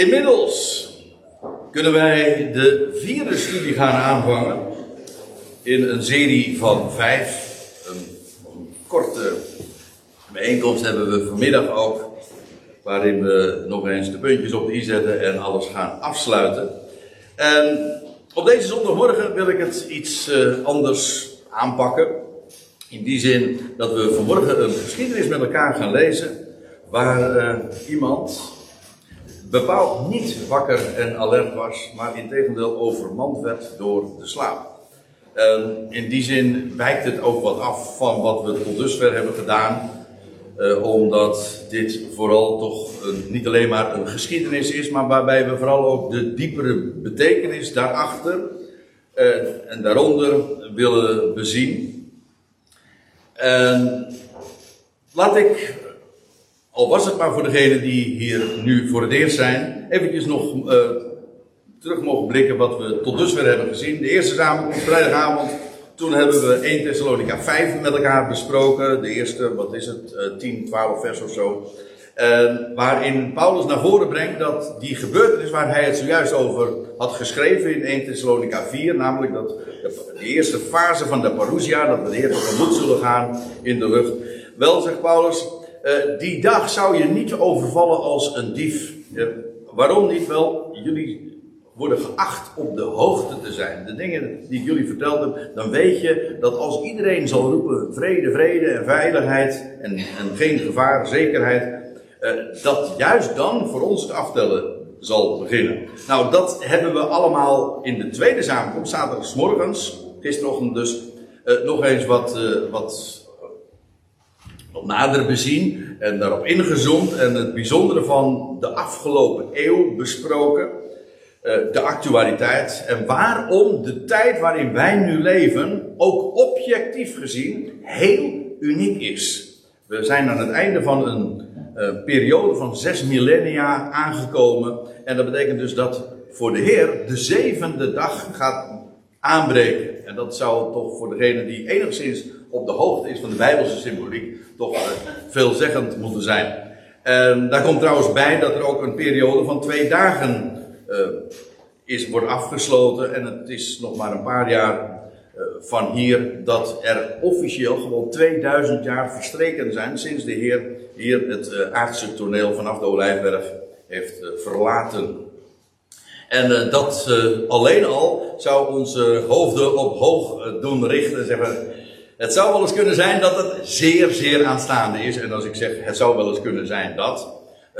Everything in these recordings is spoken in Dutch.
Inmiddels kunnen wij de vierde studie gaan aanvangen in een serie van vijf. Een, een korte bijeenkomst hebben we vanmiddag ook, waarin we nog eens de puntjes op de i zetten en alles gaan afsluiten. En op deze zondagmorgen wil ik het iets uh, anders aanpakken. In die zin dat we vanmorgen een geschiedenis met elkaar gaan lezen, waar uh, iemand bepaald niet wakker en alert was, maar integendeel overmand werd door de slaap. En in die zin wijkt het ook wat af van wat we tot dusver hebben gedaan. Uh, omdat dit vooral toch een, niet alleen maar een geschiedenis is, maar waarbij we vooral ook de diepere betekenis daarachter uh, en daaronder willen bezien. En laat ik al was het maar voor degenen die hier nu voor het eerst zijn, eventjes nog uh, terug mogen blikken wat we tot dusver hebben gezien. De eerste samenkomst, vrijdagavond, toen hebben we 1 Thessalonica 5 met elkaar besproken. De eerste, wat is het, uh, 10, 12 vers of zo. Uh, waarin Paulus naar voren brengt dat die gebeurtenis waar hij het zojuist over had geschreven in 1 Thessalonica 4, namelijk dat de, de eerste fase van de parousia, dat we de Heer tegemoet zullen gaan in de lucht. Wel, zegt Paulus, uh, die dag zou je niet overvallen als een dief. Waarom niet? Wel, jullie worden geacht op de hoogte te zijn. De dingen die ik jullie verteld heb, dan weet je dat als iedereen zal roepen vrede, vrede en veiligheid en, en geen gevaar, zekerheid, uh, dat juist dan voor ons het aftellen zal beginnen. Nou, dat hebben we allemaal in de tweede samenkomst, zaterdagsmorgens, gisterochtend dus, nog eens wat, wat wat nader bezien en daarop ingezoomd en het bijzondere van de afgelopen eeuw besproken. Uh, de actualiteit en waarom de tijd waarin wij nu leven ook objectief gezien heel uniek is. We zijn aan het einde van een uh, periode van zes millennia aangekomen en dat betekent dus dat voor de Heer de zevende dag gaat aanbreken. En dat zou toch voor degene die enigszins op de hoogte is van de Bijbelse symboliek toch uh, veelzeggend moeten zijn. En daar komt trouwens bij dat er ook een periode van twee dagen uh, is, wordt afgesloten. En het is nog maar een paar jaar uh, van hier dat er officieel gewoon 2000 jaar verstreken zijn sinds de Heer hier het aardse toneel vanaf de Olijfberg heeft verlaten. En dat alleen al zou onze hoofden op hoog doen richten. Zeggen, het zou wel eens kunnen zijn dat het zeer, zeer aanstaande is. En als ik zeg het zou wel eens kunnen zijn dat,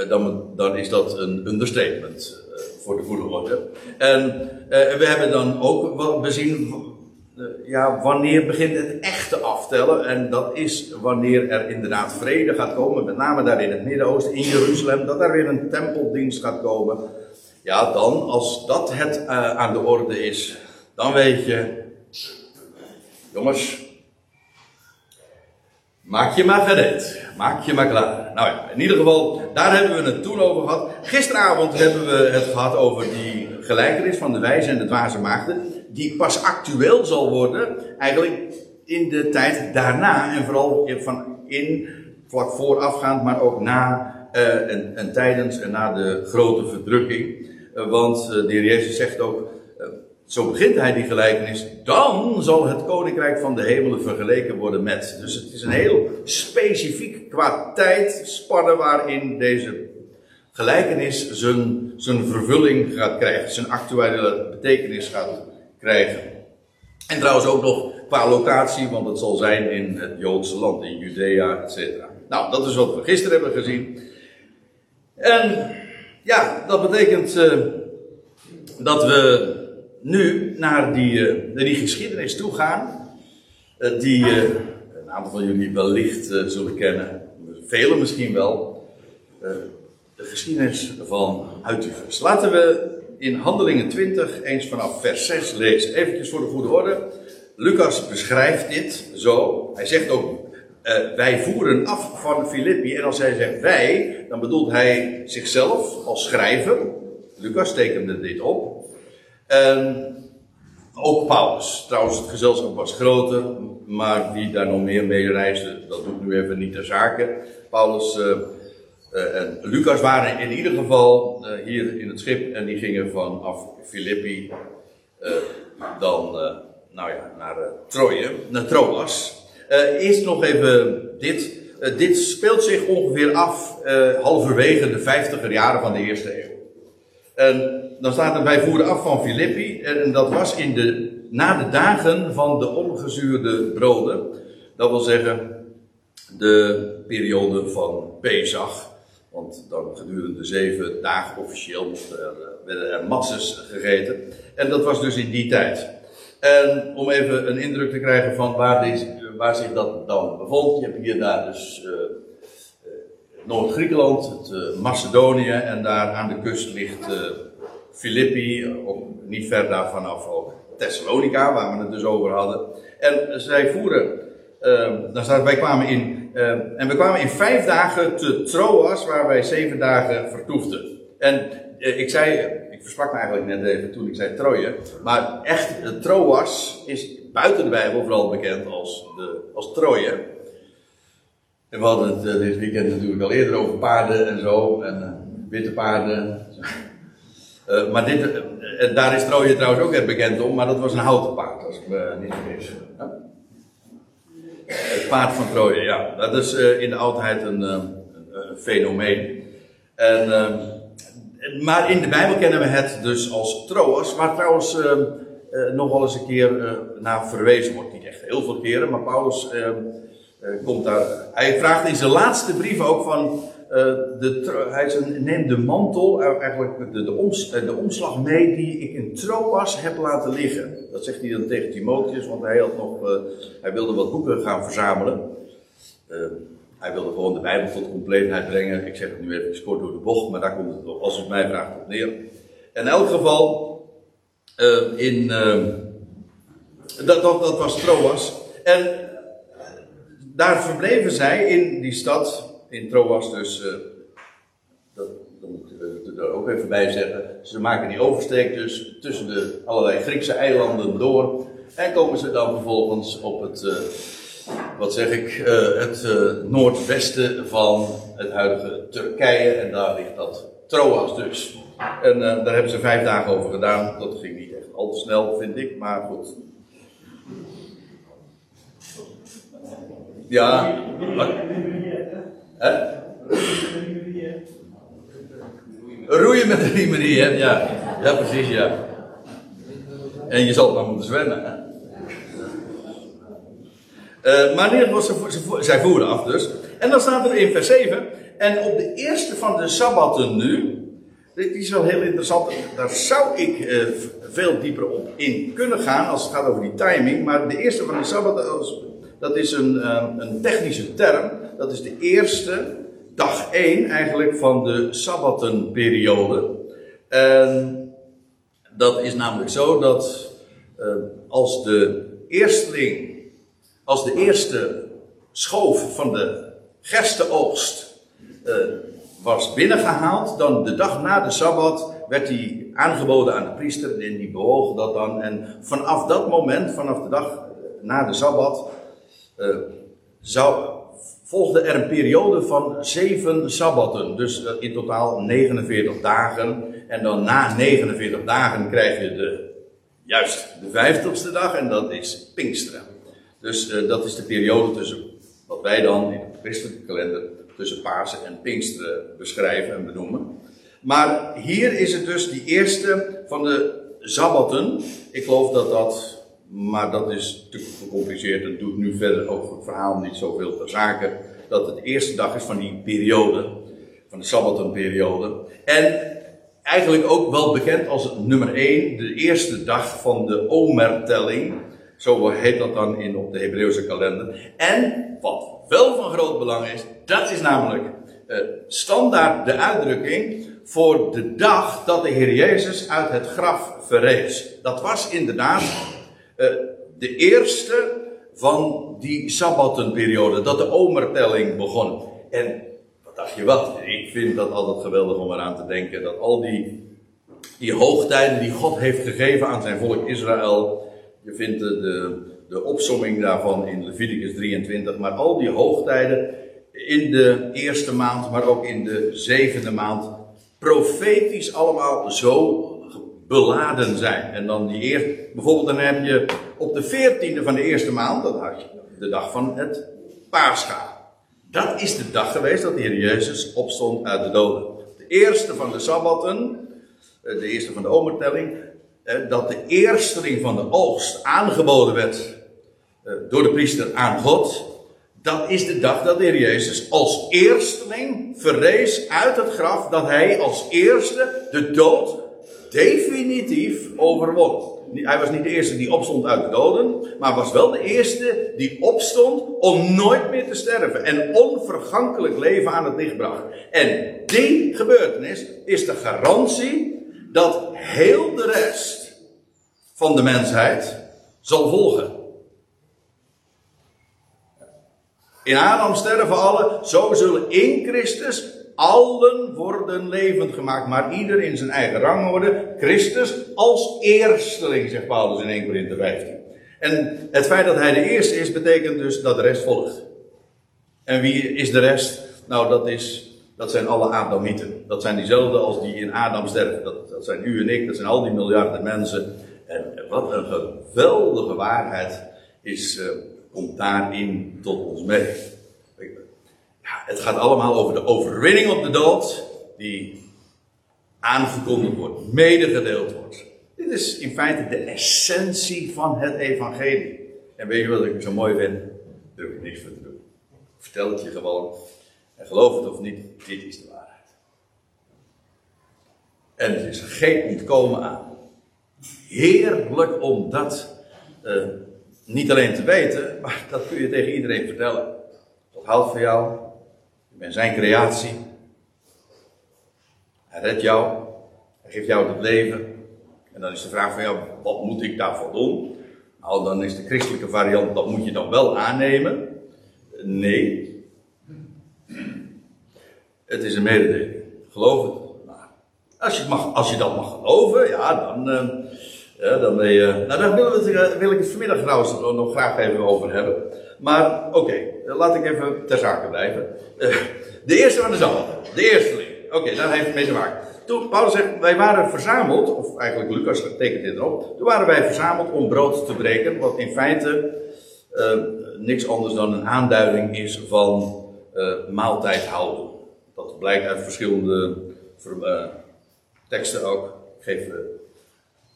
dan, dan is dat een understatement voor de goede orde. En we hebben dan ook wel bezien, ja, wanneer begint het echte aftellen? En dat is wanneer er inderdaad vrede gaat komen, met name daar in het Midden-Oosten, in Jeruzalem, dat er weer een tempeldienst gaat komen. Ja, dan, als dat het aan de orde is, dan weet je, jongens, Maak je maar gereed. Maak je maar klaar. Nou ja, in ieder geval, daar hebben we het toen over gehad. Gisteravond hebben we het gehad over die gelijkenis van de wijze en de dwaze maagden. Die pas actueel zal worden, eigenlijk in de tijd daarna. En vooral van in, vlak voorafgaand, maar ook na uh, en, en, tijdens en na de grote verdrukking. Uh, want uh, de heer Jezus zegt ook, zo begint hij die gelijkenis. Dan zal het koninkrijk van de hemelen vergeleken worden met. Dus het is een heel specifiek qua tijdspanne waarin deze gelijkenis zijn, zijn vervulling gaat krijgen. Zijn actuele betekenis gaat krijgen. En trouwens ook nog qua locatie, want het zal zijn in het Joodse land, in Judea, et cetera. Nou, dat is wat we gisteren hebben gezien. En ja, dat betekent uh, dat we nu naar die, uh, naar die geschiedenis toe gaan. Uh, die uh, een aantal van jullie wellicht zullen kennen. Velen misschien wel. de geschiedenis van Uituvers. Laten we in Handelingen 20 eens vanaf vers 6 lezen. Eventjes voor de goede orde. Lucas beschrijft dit zo. Hij zegt ook. wij voeren af van Filippi. En als hij zegt wij, dan bedoelt hij zichzelf als schrijver. Lucas tekende dit op. En ook Paulus. Trouwens, het gezelschap was groter, maar wie daar nog meer mee reisde, dat doet nu even niet ter zake. Paulus uh, en Lucas waren in ieder geval hier in het schip en die gingen vanaf Filippi dan nou ja, naar Troje, naar Troas. eerst nog even dit. dit speelt zich ongeveer af halverwege de vijftiger jaren van de eerste eeuw. En dan staat wij voeren af van Filippi. En dat was in de, na de dagen van de ongezuurde broden. Dat wil zeggen, de periode van Pesach. Want dan gedurende zeven dagen officieel eh, werden er matzes gegeten. En dat was dus in die tijd. En om even een indruk te krijgen van waar, deze, waar zich dat dan bevond. Je hebt hier daar dus uh, Noord-Griekenland, het Macedonië. En daar aan de kust ligt Filippi, ook niet ver daarvan af ook Thessalonica, waar we het dus over hadden. En zij voeren, uh, dan staat, wij kwamen in, uh, en we kwamen in vijf dagen te Troas, waar wij zeven dagen vertoefden. En uh, ik zei, ik versprak me eigenlijk net even toen ik zei Troje, maar echt, Troas is buiten de Bijbel vooral bekend als, de, als Troje. En we hadden het dit weekend natuurlijk al eerder over paarden en zo, en witte paarden. Uh, maar dit, uh, daar is Troje trouwens ook echt bekend om, maar dat was een houten paard, als ik me niet vergis. Ja? Het paard van Troje, ja. Dat is uh, in de oudheid een, een, een fenomeen. En, maar in de Bijbel kennen we het dus als Troas, waar trouwens nog wel eens een keer naar verwezen wordt. Niet echt heel veel keren, maar Paulus komt daar. Hij vraagt in zijn laatste brief ook van de, hij neemt de mantel, eh, eigenlijk de, eh, de, omslag mee die ik in Troas heb laten liggen. Dat zegt hij dan tegen Timotheus, want hij, had nog, hij wilde wat boeken gaan verzamelen. Hij wilde gewoon de Bijbel tot compleetheid brengen. Ik zeg het nu even kort door de bocht, maar daar komt het, als u het mij vraagt, op neer. In elk geval, in, dat, dat, dat was Troas. En daar verbleven zij in die stad in Troas dus, uh, dat, dat, moet ik er ook even bij zeggen, ze maken die oversteek dus tussen de allerlei Griekse eilanden door en komen ze dan vervolgens op het, uh, wat zeg ik, het noordwesten van het huidige Turkije en daar ligt dat Troas dus. En daar hebben ze vijf dagen over gedaan, dat ging niet echt al te snel vind ik, maar goed. Ja, Hè? Roeien met de riemerie, hè? Ja. ja, precies, ja. En je zal maar moeten zwemmen, hè? Uh, maar ieder geval, ze, zij voeren af dus. En dan staat er in vers 7. En op de eerste van de sabbatten nu. Dit is wel heel interessant. Daar zou ik uh, veel dieper op in kunnen gaan als het gaat over die timing. Maar de eerste van de sabbatten, dat is een, um, een technische term dat is de eerste, dag 1 eigenlijk van de Sabbatenperiode. En dat is namelijk zo dat uh, als de eersteling, als de eerste schoof van de gerstenoogst uh, was binnengehaald, dan de dag na de Sabbat werd die aangeboden aan de priester en die bewoog dat dan. En vanaf dat moment, vanaf de dag na de Sabbat, uh, zou volgde er een periode van zeven sabbatten. Dus eh, in totaal 49 dagen. En dan na 49 dagen krijg je de, juist de vijftigste dag en dat is Pinksteren. Dus uh, dat is de periode tussen wat wij dan in de christelijke kalender tussen Pasen en Pinksteren beschrijven en benoemen. Maar hier is het dus die eerste van de sabbatten. Ik geloof dat dat maar dat is te gecompliceerd en doet nu verder over het verhaal niet zoveel ter zake. Dat het de eerste dag is van die periode, van de Sabbatenperiode. En eigenlijk ook wel bekend als nummer 1, de eerste dag van de Omertelling. Zo heet dat dan in, op de Hebreeuwse kalender. En wat wel van groot belang is, dat is namelijk uh, standaard de uitdrukking voor de dag dat de Heer Jezus uit het graf verrees. Dat was inderdaad de eerste van die sabbatenperiode, dat de omertelling begon. En wat dacht je wat? Ik vind dat altijd geweldig om eraan te denken dat al die, die hoogtijden die God heeft gegeven aan zijn volk Israël. Je vindt de, de, de opsomming daarvan in Leviticus 23, maar al die hoogtijden in de eerste maand, maar ook in de zevende maand, profetisch allemaal zo beladen zijn. En dan die eerste, bijvoorbeeld dan heb je op de veertiende van de eerste maand, dat had je de dag van het Pascha. Dat is de dag geweest dat de Heer Jezus opstond uit de doden. De eerste van de Sabbatten, eh, de eerste van de omertelling, eh, dat de eersteling van de oogst aangeboden werd eh, door de priester aan God. Dat is de dag dat de Heer Jezus als eersteling verrees uit het graf, dat hij als eerste de dood definitief overwon. Hij was niet de eerste die opstond uit de doden, maar was wel de eerste die opstond om nooit meer te sterven en onvergankelijk leven aan het licht bracht. En die gebeurtenis is de garantie dat heel de rest van de mensheid zal volgen. In Adam sterven alle, zo zullen in Christus allen worden levend gemaakt, maar ieder in zijn eigen rang worden. Christus als eersteling, zegt Paulus in 1 Corinthië 15. En het feit dat hij de eerste is, betekent dus dat de rest volgt. En wie is de rest? Nou, dat, is, dat zijn alle Adamieten. Dat zijn diezelfde als die in Adam sterven. Dat, zijn u en ik, dat zijn al die miljarden mensen. En wat een geweldige waarheid is, komt daarin tot ons mee het gaat allemaal over de overwinning op de dood, die aangekondigd wordt, medegedeeld wordt. Dit is in feite de essentie van het evangelie. En weet je wat ik zo mooi vind? Daar heb ik niks voor te doen. Ik vertel het je gewoon. En geloof het of niet, dit is de waarheid. En er is geen ontkomen aan. Heerlijk om dat uh, niet alleen te weten, maar dat kun je tegen iedereen vertellen. Dat houdt van jou, ben zijn creatie. Hij redt jou. Hij geeft jou het leven. En dan is de vraag van jou, wat moet ik daarvoor doen? Nou, dan is de christelijke variant, dat moet je dan wel aannemen. Nee. Het is een mededeling. Geloof het. Als, je mag, als je dat mag geloven, ja, dan, uh, ja, dan ben je. Nou, daar wil, het, eh, wil ik het vanmiddag trouwens nog graag even over hebben. Maar oké, laat ik even ter zake blijven. Uh, de eerste van de zalm, de eersteling. Oké, okay, daar heeft het mee te maken. Toen Paulus zegt, wij waren verzameld, of eigenlijk Lucas tekent dit erop. Toen waren wij verzameld om brood te breken, wat in feite uh, niks anders dan een aanduiding is van uh, maaltijd houden. Dat blijkt uit verschillende teksten ook. Ik geef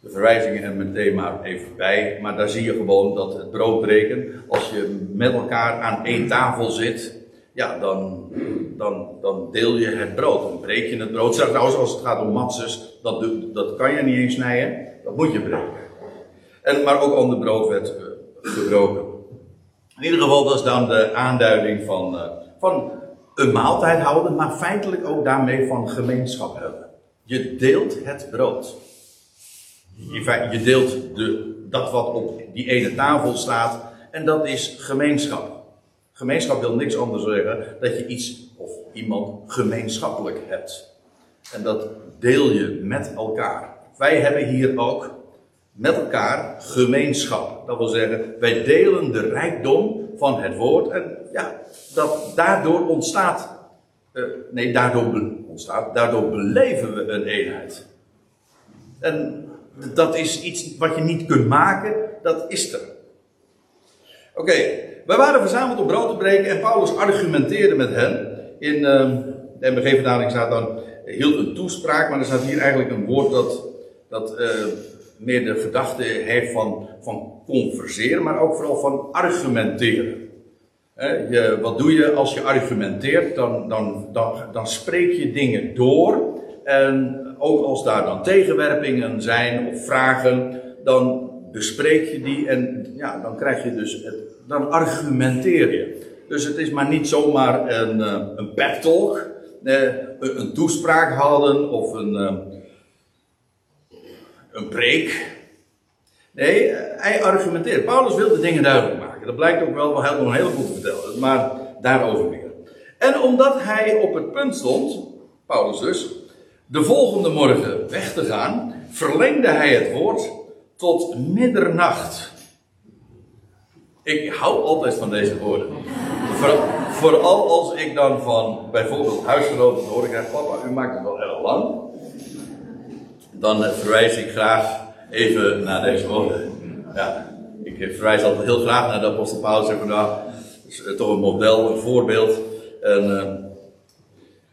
de verwijzingen er meteen maar even bij. Maar daar zie je gewoon dat het broodbreken, als je met elkaar aan één tafel zit, ja, dan, dan, dan deel je het brood. Dan breek je het brood. Trouwens, als het gaat om matzes, dat, dat kan je niet eens snijden. Dat moet je breken. En, maar ook ander brood werd uh, gebroken. In ieder geval, dat is dan de aanduiding van, uh, van een maaltijd houden, maar feitelijk ook daarmee van gemeenschap hebben. Je deelt het brood. Je, je deelt de, dat wat op die ene tafel staat. En dat is gemeenschap. Gemeenschap wil niks anders zeggen dat je iets of iemand gemeenschappelijk hebt. En dat deel je met elkaar. Wij hebben hier ook met elkaar gemeenschap. Dat wil zeggen, wij delen de rijkdom van het woord. En ja, dat daardoor ontstaat. Uh, nee, daardoor ontstaat. Daardoor beleven we een eenheid. En dat is iets wat je niet kunt maken, dat is er. Oké, wij waren verzameld om brood te breken en Paulus argumenteerde met hen. In uh, de MBG-vertaling staat dan, hield een toespraak, maar er staat hier eigenlijk een woord dat, dat uh, meer de gedachte heeft van, van converseren, maar ook vooral van argumenteren. je, wat doe je als je argumenteert? Dan, dan, dan, dan spreek je dingen door. En ook als daar dan tegenwerpingen zijn of vragen, dan bespreek je die en ja, dan krijg je dus het, dan argumenteer je. Dus het is maar niet zomaar een, eh, een pep talk, eh, een toespraak houden of een, eh, een preek. Nee, hij argumenteert. Paulus wil de dingen duidelijk maken. Dat blijkt ook wel, wel nog een heleboel te vertellen, maar daarover meer. En omdat hij op het punt stond, Paulus dus, de volgende morgen weg te gaan, verlengde hij het woord tot middernacht. Ik hou altijd van deze woorden. vooral als ik dan van bijvoorbeeld huisgenoten te horen krijg: Papa, u maakt het wel erg lang. Dan verwijs ik graag even naar deze woorden. Ja, ik verwijs altijd heel graag naar de apostel Paulus. Zeg nou, is toch een model, een voorbeeld. En,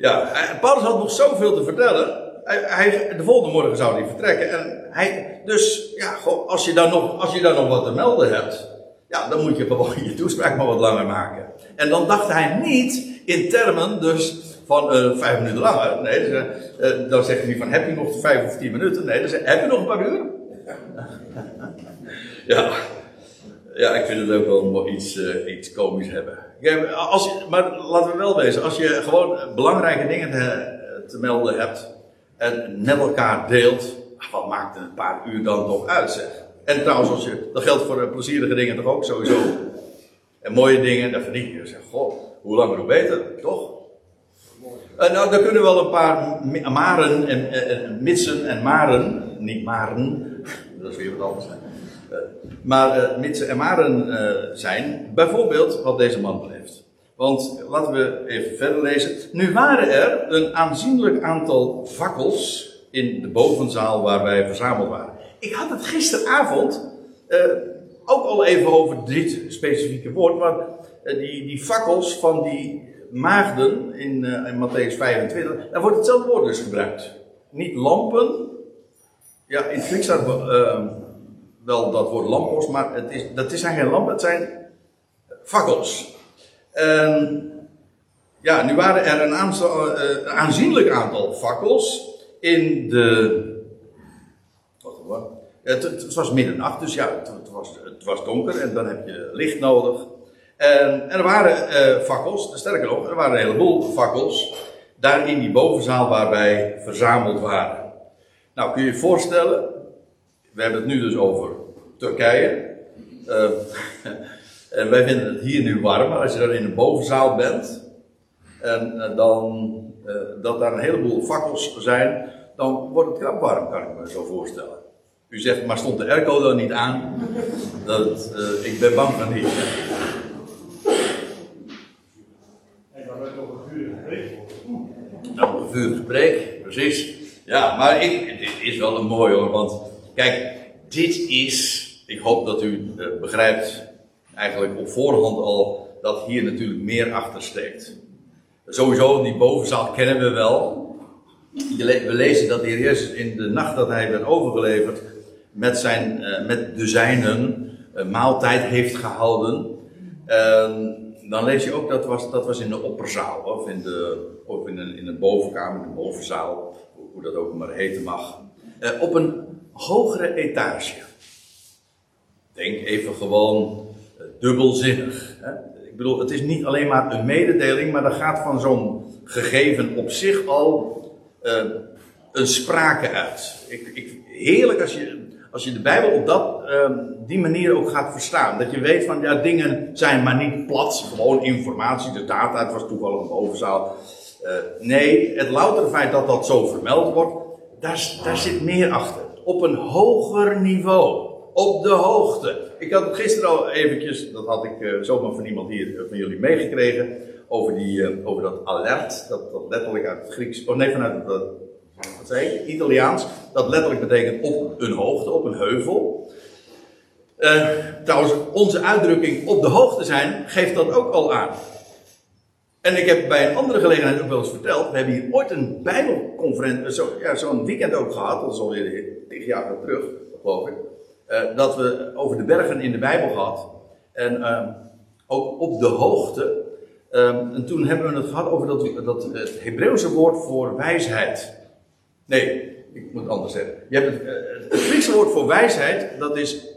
ja, Paulus had nog zoveel te vertellen. Hij, hij, de volgende morgen zou hij vertrekken. En hij, dus ja, als, je dan nog, als je dan nog wat te melden hebt, ja, dan moet je gewoon je toespraak maar wat langer maken. En dan dacht hij niet in termen dus van uh, vijf minuten langer. Nee, dus, uh, dan zegt hij niet van heb je nog vijf of tien minuten. Nee, dan zegt heb je nog een paar uur? ja. ja, ik vind het ook wel iets, iets komisch hebben. Maar laten we wel wezen, als je gewoon belangrijke dingen te, te melden hebt en met elkaar deelt, wat maakt een paar uur dan toch uit, zeg? En trouwens, als je, dat geldt voor plezierige dingen toch ook sowieso. En mooie dingen, dan verdien je. Zeg, god, hoe langer hoe beter, toch? Uh, nou, daar kunnen wel een paar maren en, en, mitsen en maren, niet maren, dat is weer wat anders. Maar uh, mitsen en maren zijn, bijvoorbeeld wat deze man beleeft. Want laten we even verder lezen. Nu waren er een aanzienlijk aantal fakkels in de bovenzaal waar wij verzameld waren. Ik had het gisteravond ook al even over dit specifieke woord, maar die, die fakkels van die maagden in, in Matthäus 25, daar wordt hetzelfde woord dus gebruikt. Niet lampen, ja, in het Grieks wel dat woord lampos, maar het is, dat zijn geen lampen, het zijn fakkels. ja, nu waren er een, aantal, een aanzienlijk aantal fakkels in de. Wacht even. Het, was middernacht, dus ja, het, was, het was donker en dan heb je licht nodig. En, er waren uh, fakkels, sterker nog, er waren een heleboel fakkels. Daar in die bovenzaal waar wij verzameld waren. Nou, kun je je voorstellen, we hebben het nu dus over Turkije. Uh, en wij vinden het hier nu warm, maar als je dan in de bovenzaal bent, en uh, dan uh, dat daar een heleboel fakkels zijn, dan wordt het krap warm, kan ik me zo voorstellen. U zegt, maar stond de airco dan niet aan? Dat, uh, ik ben bang van niet. En dan wordt nog een vuur gesprek. Nou, een vuur gesprek, precies. Ja, maar ik, dit is wel een mooi hoor, want kijk, dit is, ik hoop dat u uh, begrijpt, eigenlijk op voorhand al, dat hier natuurlijk meer achter steekt. Sowieso, die bovenzaal kennen we wel. We lezen dat de Heer Jezus in de nacht dat hij werd overgeleverd met, zijn, uh, met de zijnen maaltijd heeft gehouden. Uh, dan lees je ook dat was, dat was in de opperzaal of in de, of in een, in een bovenkamer, in de bovenzaal, hoe dat ook maar heten mag. Eh, op een hogere etage. Denk even gewoon dubbelzinnig. Hè? Ik bedoel, het is niet alleen maar een mededeling, maar er gaat van zo'n gegeven op zich al uh, een sprake uit. Ik, ik, heerlijk als je, als je de Bijbel op dat, uh, die manier ook gaat verstaan. Dat je weet van, ja, dingen zijn maar niet plat, gewoon informatie, de data, het was toevallig een bovenzaal. Uh, nee, het louter feit dat dat zo vermeld wordt, daar zit meer achter. Op een hoger niveau. Op de hoogte. Ik had gisteren al eventjes, dat had ik uh, zomaar van iemand hier, van jullie meegekregen, over, die, uh, over dat alert, dat, letterlijk uit het Grieks, of nee, vanuit het, wat zei Italiaans, dat letterlijk betekent op een hoogte, op een heuvel. Trouwens, onze uitdrukking op de hoogte zijn, geeft dat ook al aan. En ik heb bij een andere gelegenheid ook wel eens verteld, we hebben hier ooit een bijbelconferentie, zo'n ja, zo weekend ook gehad, dat is alweer tig jaar terug, geloof ik. Uh, dat we over de bergen in de Bijbel gehad. En uh, ook op de hoogte. Um, en toen hebben we het gehad over dat, dat het Hebreeuwse woord voor wijsheid. Nee, ik moet het anders zeggen. Je hebt het, het Griekse woord voor wijsheid, dat is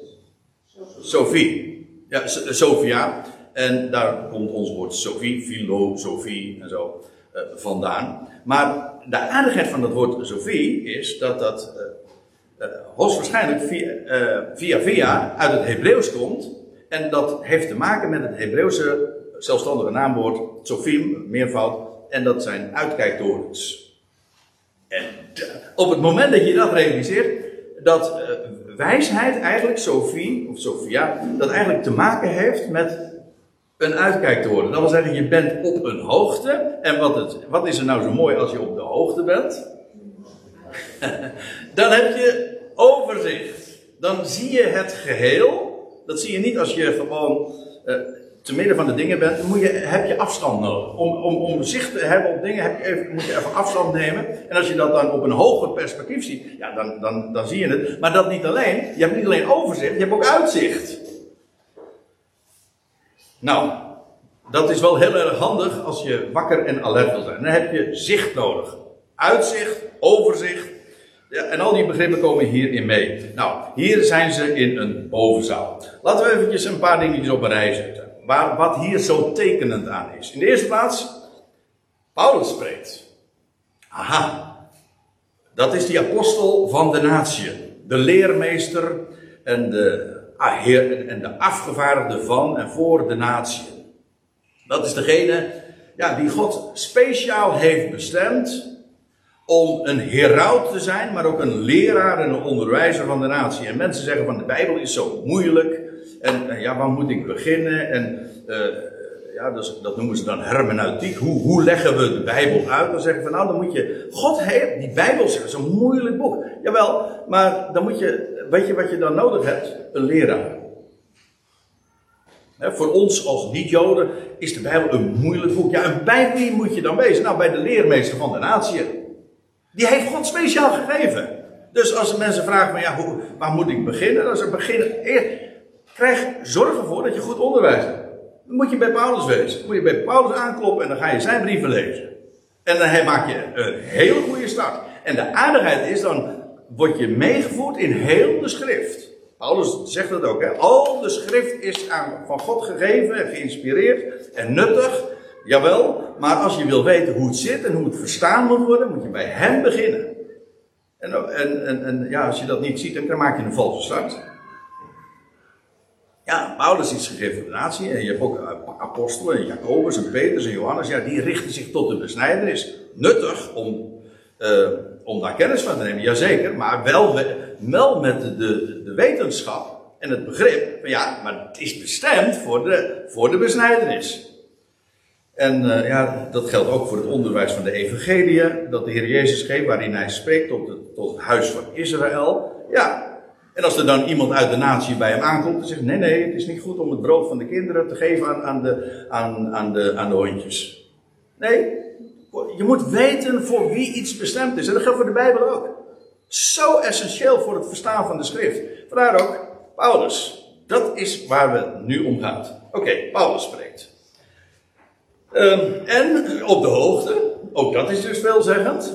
Sophie. Ja, Sophia. En daar komt ons woord Sophie, filosofie en zo uh, vandaan. Maar de aardigheid van dat woord Sophie is dat dat uh, hoogstwaarschijnlijk via, via, via uit het Hebreeuws komt. En dat heeft te maken met het Hebreeuwse zelfstandige naamwoord Sophim, meervoud. En dat zijn uitkijktorens. En op het moment dat je dat realiseert, dat wijsheid eigenlijk, Sophie, of Sophia, dat eigenlijk te maken heeft met een uitkijk te worden. Dat wil zeggen, je bent op een hoogte. En wat, het, wat is er nou zo mooi als je op de hoogte bent? Dan heb je overzicht. Dan zie je het geheel. Dat zie je niet als je gewoon uh, te midden van de dingen bent. Dan moet je, heb je afstand nodig. Om, om, om zicht te hebben op dingen heb je even, moet je even afstand nemen. En als je dat dan op een hoger perspectief ziet, ja, dan, dan, dan zie je het. Maar dat niet alleen. Je hebt niet alleen overzicht, je hebt ook uitzicht. Nou, dat is wel heel erg handig als je wakker en alert wil zijn. Dan heb je zicht nodig. Uitzicht, overzicht. Ja, en al die begrippen komen hierin mee. Nou, hier zijn ze in een bovenzaal. Laten we eventjes een paar dingetjes op een rij zetten. Waar, wat hier zo tekenend aan is. In de eerste plaats, Paulus spreekt. Aha. Dat is die apostel van de natie. De leermeester en de heer, en de afgevaardigde van en voor de natie. Dat is degene ja, die God speciaal heeft bestemd om een heraut te zijn, maar ook een leraar en een onderwijzer van de natie. En mensen zeggen van de Bijbel is zo moeilijk. En, ja, waar moet ik beginnen? En uh, ja, dus, dat noemen ze dan hermeneutiek. Hoe, hoe leggen we de Bijbel uit? Dan zeggen van nou, dan moet je. God heeft, die Bijbel is moeilijk boek. Jawel, maar dan moet je weet je wat je dan nodig hebt? Een leraar. voor ons als niet-Joden is de Bijbel een moeilijk boek. Ja, en bij wie moet je dan wezen? Nou, bij de leermeester van de natie. Die heeft God speciaal gegeven. Dus als mensen vragen van ja, hoe, waar moet ik beginnen? Dan ze beginnen. Krijg zorg ervoor dat je goed onderwijs hebt. Dan moet je bij Paulus wezen. Dan moet je bij Paulus aankloppen en dan ga je zijn brieven lezen. En dan maak je een hele goede start. En de aardigheid is dan word je meegevoerd in heel de schrift. Paulus zegt dat ook. Hè? Al de schrift is aan, van God gegeven en geïnspireerd en nuttig. Jawel, maar als je wil weten hoe het zit en hoe het verstaan moet worden, moet je bij hem beginnen. En, en, en, ja, als je dat niet ziet, dan maak je een valse start. Ja, Paulus is gegeven natie. En je hebt ook apostelen, Jacobus en Petrus en Johannes. Ja, die richten zich tot de besnijdenis. Nuttig om uh, om daar kennis van te nemen, jazeker, maar wel, wel met de, de, wetenschap en het begrip ja, maar het is bestemd voor de, voor de besnijdenis. En uh, ja, dat geldt ook voor het onderwijs van de evangelie, dat de Heer Jezus geeft, waarin hij spreekt tot, tot het huis van Israël. Ja, en als er dan iemand uit de natie bij hem aankomt en zegt: Nee, nee, het is niet goed om het brood van de kinderen te geven aan, aan, de, aan, aan, de, aan de hondjes. Nee, je moet weten voor wie iets bestemd is. En dat geldt voor de Bijbel ook. Zo essentieel voor het verstaan van de schrift. Vandaar ook Paulus. Dat is waar we nu om gaat. Oké, Paulus spreekt. Um, en op de hoogte, ook dat is dus veelzeggend.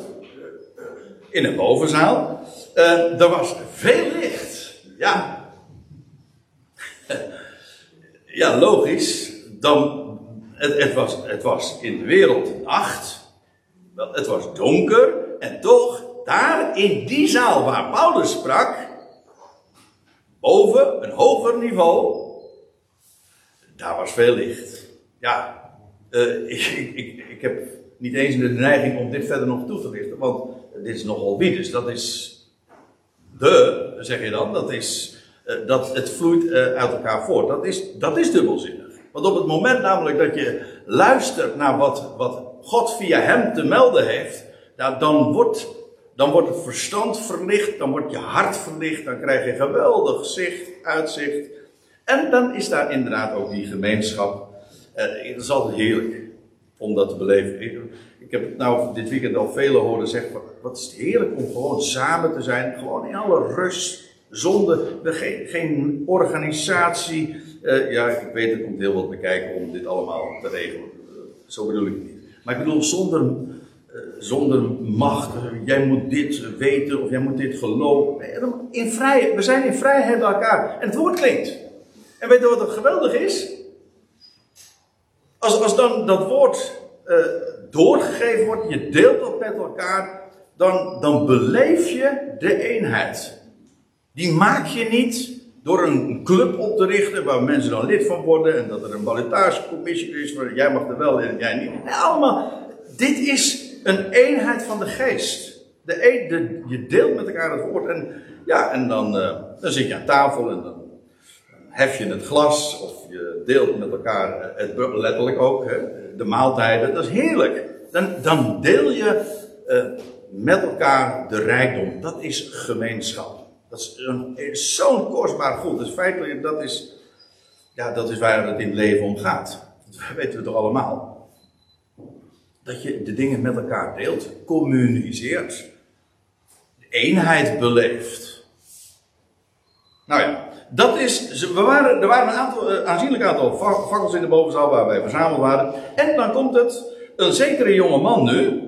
In een bovenzaal. Uh, er was veel licht. Ja. ja, logisch. Dan, het, het, was, het was in de wereld nacht. Wel, het was donker en toch, daar in die zaal waar Paulus sprak, boven een hoger niveau, daar was veel licht. Ja, uh, ik, ik, ik, heb niet eens de neiging om dit verder nog toe te lichten, want dit is nogal wie, dus dat is de, zeg je dan, dat is, uh, dat het vloeit uh, uit elkaar voort. Dat is, dat is dubbelzinnig. Want op het moment namelijk dat je luistert naar wat, wat God via hem te melden heeft, dan, wordt, dan wordt het verstand verlicht, dan wordt je hart verlicht, dan krijg je geweldig zicht, uitzicht. En dan is daar inderdaad ook die gemeenschap. Eh, is altijd heerlijk om dat te beleven. Ik, heb nou dit weekend al velen horen zeggen: wat is het heerlijk om gewoon samen te zijn, gewoon in alle rust, zonder geen, geen organisatie. Uh, ja, ik weet, er komt heel wat bekijken om dit allemaal te regelen. zo bedoel ik niet. Maar ik bedoel, zonder, uh, zonder macht, jij moet dit weten of jij moet dit geloven. In vrijheid, we zijn in vrijheid bij elkaar. En het woord klinkt. En weet je wat het geweldig is? Als, als dan dat woord uh, doorgegeven wordt, je deelt dat met elkaar, dan, dan beleef je de eenheid. Die maak je niet door een club op te richten waar mensen dan lid van worden en dat er een ballotagecommissie is waar jij mag er wel en jij niet. Allemaal. Dit is een eenheid van de geest. De, je deelt met elkaar het woord en ja, en dan, uh, dan zit je aan tafel en dan hef je het glas of je deelt met elkaar, eh, het, letterlijk ook, hè, de maaltijden, dat is heerlijk. Dan, dan deel je uh, met elkaar de rijkdom. Dat is gemeenschap. Dat is, zo'n kostbaar goed. Dus feitelijk, dat is, ja, dat is waar het in het leven om gaat. Dat weten we toch allemaal. Dat je de dingen met elkaar deelt, communiceert, de eenheid beleeft. Nou ja, dat is, we waren, er waren een aantal, een aanzienlijk aantal fakkels in de bovenzaal waar wij verzameld waren. En dan komt het, een zekere jonge man nu,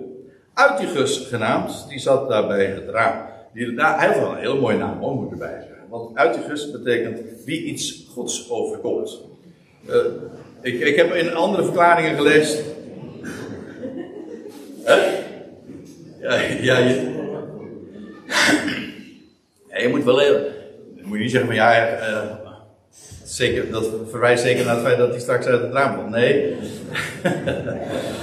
Uitigus genaamd, die zat daar bij het raam. Die, daar, hij heeft wel een hele mooie naam, hoor, moet erbij zeggen. Want Uitigus betekent wie iets goeds overkomt. Uh, ik, ik heb in andere verklaringen gelezen. Hè? Ja, ja, je, ja, je moet wel even. Moet je niet zeggen van ja, uh, zeker, dat verwijst zeker naar het feit dat hij straks uit het raam komt. Nee.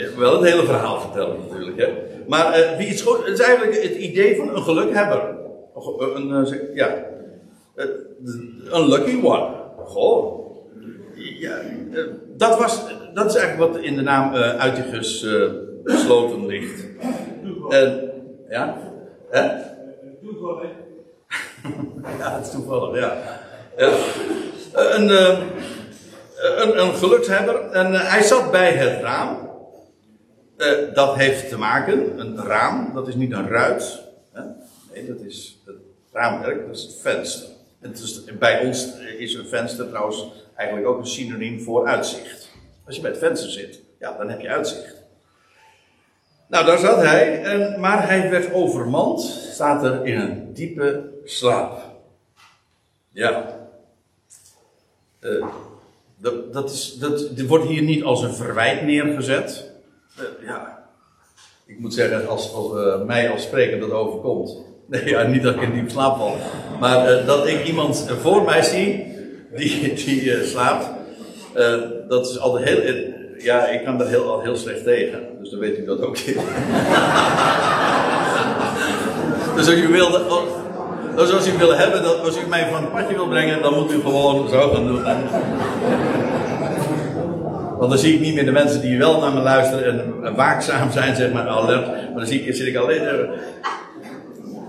Eh, wel het hele verhaal vertellen natuurlijk. Hè. Maar uh, wie iets goed, het is eigenlijk het idee van een gelukhebber. Een, een, ja, een lucky one. Goh. Ja, dat, was, dat is eigenlijk wat in de naam uh, Uitigus besloten ligt. ja? Hè? Toevallig. ja, het is toevallig, ja. een, een, een gelukshebber. En hij zat bij het raam. Uh, dat heeft te maken, een raam, dat is niet een ruit. Hè? Nee, dat is het raamwerk, dat is het venster. En het is, bij ons is een venster trouwens eigenlijk ook een synoniem voor uitzicht. Als je bij het venster zit, ja, dan heb je uitzicht. Nou, daar zat hij, en, maar hij werd overmand, staat er in een diepe slaap. Ja. Uh, dat, dat, is, dat, dit wordt hier niet als een verwijt neergezet. Uh, ja, ik moet zeggen, als, als uh, mij als spreker dat overkomt. Nee, ja, niet dat ik in diep slaap val. Maar uh, dat ik iemand voor mij zie die, die slaapt. dat is altijd heel. ja, ik kan daar heel, heel slecht tegen. Dus dan weet u dat ook. dus als u wilde. Dus als u wil hebben, dat als u mij van het padje wil brengen, dan moet u gewoon zo gaan doen. Want dan zie ik niet meer de mensen die wel naar me luisteren en waakzaam zijn, zeg maar, alert. Maar dan zie ik, zit ik alleen. Uh,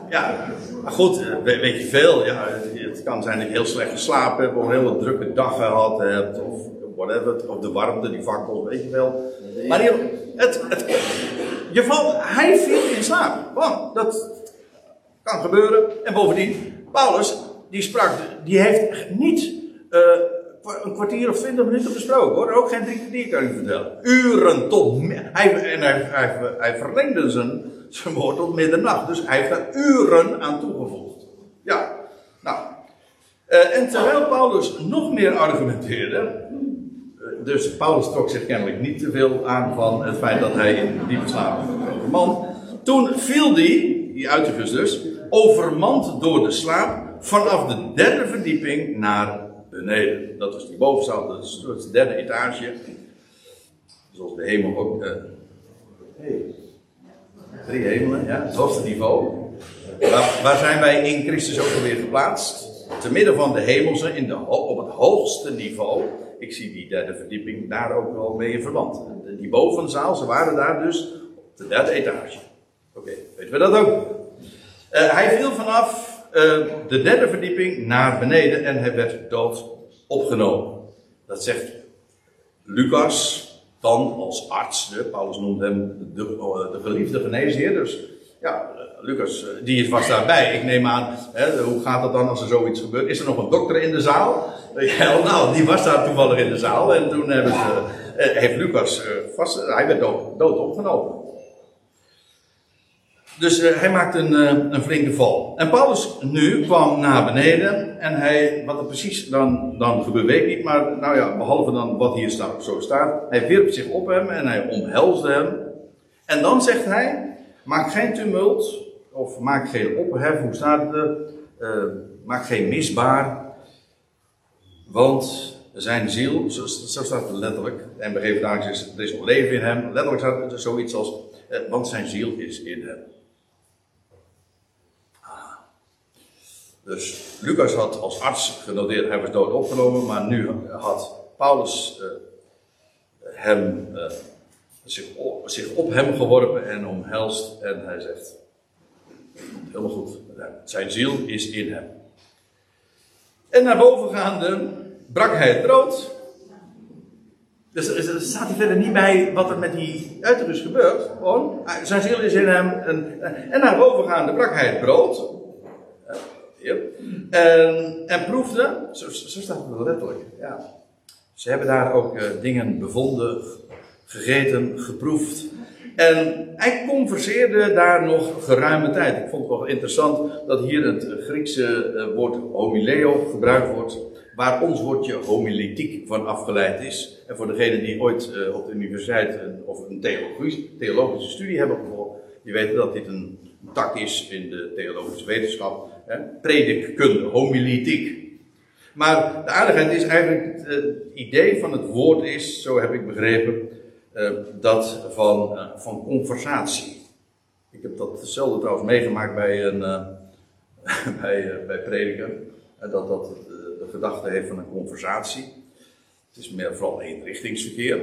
ja, maar goed, eh, weet je veel. Ja, het kan zijn dat je heel slecht geslapen hebt, of een hele drukke dag gehad hebt, of whatever, of de warmte, die fakkels, weet je wel. Maar je, het, het, je valt, hij viel in slaap. Want dat kan gebeuren. En bovendien, Paulus, die sprak, die heeft niet. Uh, een kwartier of twintig minuten besproken hoor. Ook geen drie kwartier kan ik vertellen. Uren tot. Hij, en hij, hij, verlengde zijn, zijn woord tot middernacht. Dus hij heeft daar uren aan toegevoegd. Ja, nou. Uh, en terwijl Paulus nog meer argumenteerde. Uh, dus Paulus trok zich kennelijk niet te veel aan van het feit dat hij in diepe slaap man. Toen viel die, die uitgevus dus, overmand door de slaap vanaf de derde verdieping naar beneden. Dat is die bovenzaal, dat is de derde etage. Zoals de hemel ook. Uh, hey. Drie hemelen, ja, het hoogste niveau. Waar, waar, zijn wij in Christus ook alweer geplaatst? Te midden van de hemelse, in de, op het hoogste niveau. Ik zie die derde verdieping daar ook wel mee in verband. Die bovenzaal, ze waren daar dus op de derde etage. Oké, weten we dat ook? Uh, hij viel vanaf de derde verdieping naar beneden en hij werd dood opgenomen. Dat zegt Lucas dan als arts. Paulus noemt hem de, de geliefde geneesheer. Dus ja, Lucas, die was daarbij. Ik neem aan, hè, hoe gaat het dan als er zoiets gebeurt? Is er nog een dokter in de zaal? Ja, nou, die was daar toevallig in de zaal. En toen hebben ze, heeft Lucas vast, hij werd dood opgenomen. Dus uh, hij maakt een, uh, een flinke val. En Paulus nu kwam naar beneden. En hij, wat er precies dan, dan gebeurde, weet ik niet. Maar nou ja, behalve dan wat hier staat, zo staat. Hij wierp zich op hem en hij omhelsde hem. En dan zegt hij: Maak geen tumult. Of maak geen ophef. Hoe staat het? Uh, maak geen misbaar. Want zijn ziel, zo, staat het letterlijk. En begeven dagelijks is, er is nog leven in hem. Letterlijk staat er zoiets als. want zijn ziel is in hem. Dus Lucas had als arts genoteerd, hij was dood opgenomen, maar nu had Paulus uh, hem, uh, zich, op, zich, op, hem geworpen en omhelst. En hij zegt: Helemaal goed, zijn ziel is in hem. En naar boven gaande brak hij het brood. Dus er staat hier verder niet bij wat er met die uiterus gebeurt. Gewoon, zijn ziel is in hem. En, en naar boven gaande brak hij het brood. En, proefde, zo, zo staat het wel letterlijk. Ja. Ze hebben daar ook uh, dingen bevonden, gegeten, geproefd. En hij converseerde daar nog geruime tijd. Ik vond het wel interessant dat hier het Griekse uh, woord homileo gebruikt wordt. Waar ons woordje homiletiek van afgeleid is. En voor degenen die ooit uh, op de universiteit een, of een theologische studie hebben gevolgd. Die weten dat dit een tak is in de theologische wetenschap. Hè? Predikkunde, homiletiek. Maar de aardigheid is eigenlijk, het idee van het woord is, zo heb ik begrepen, uh, dat van, uh, van conversatie. Ik heb dat hetzelfde trouwens meegemaakt bij een bij, bij prediken. dat dat de gedachte heeft van een conversatie. Het is meer vooral eenrichtingsverkeer.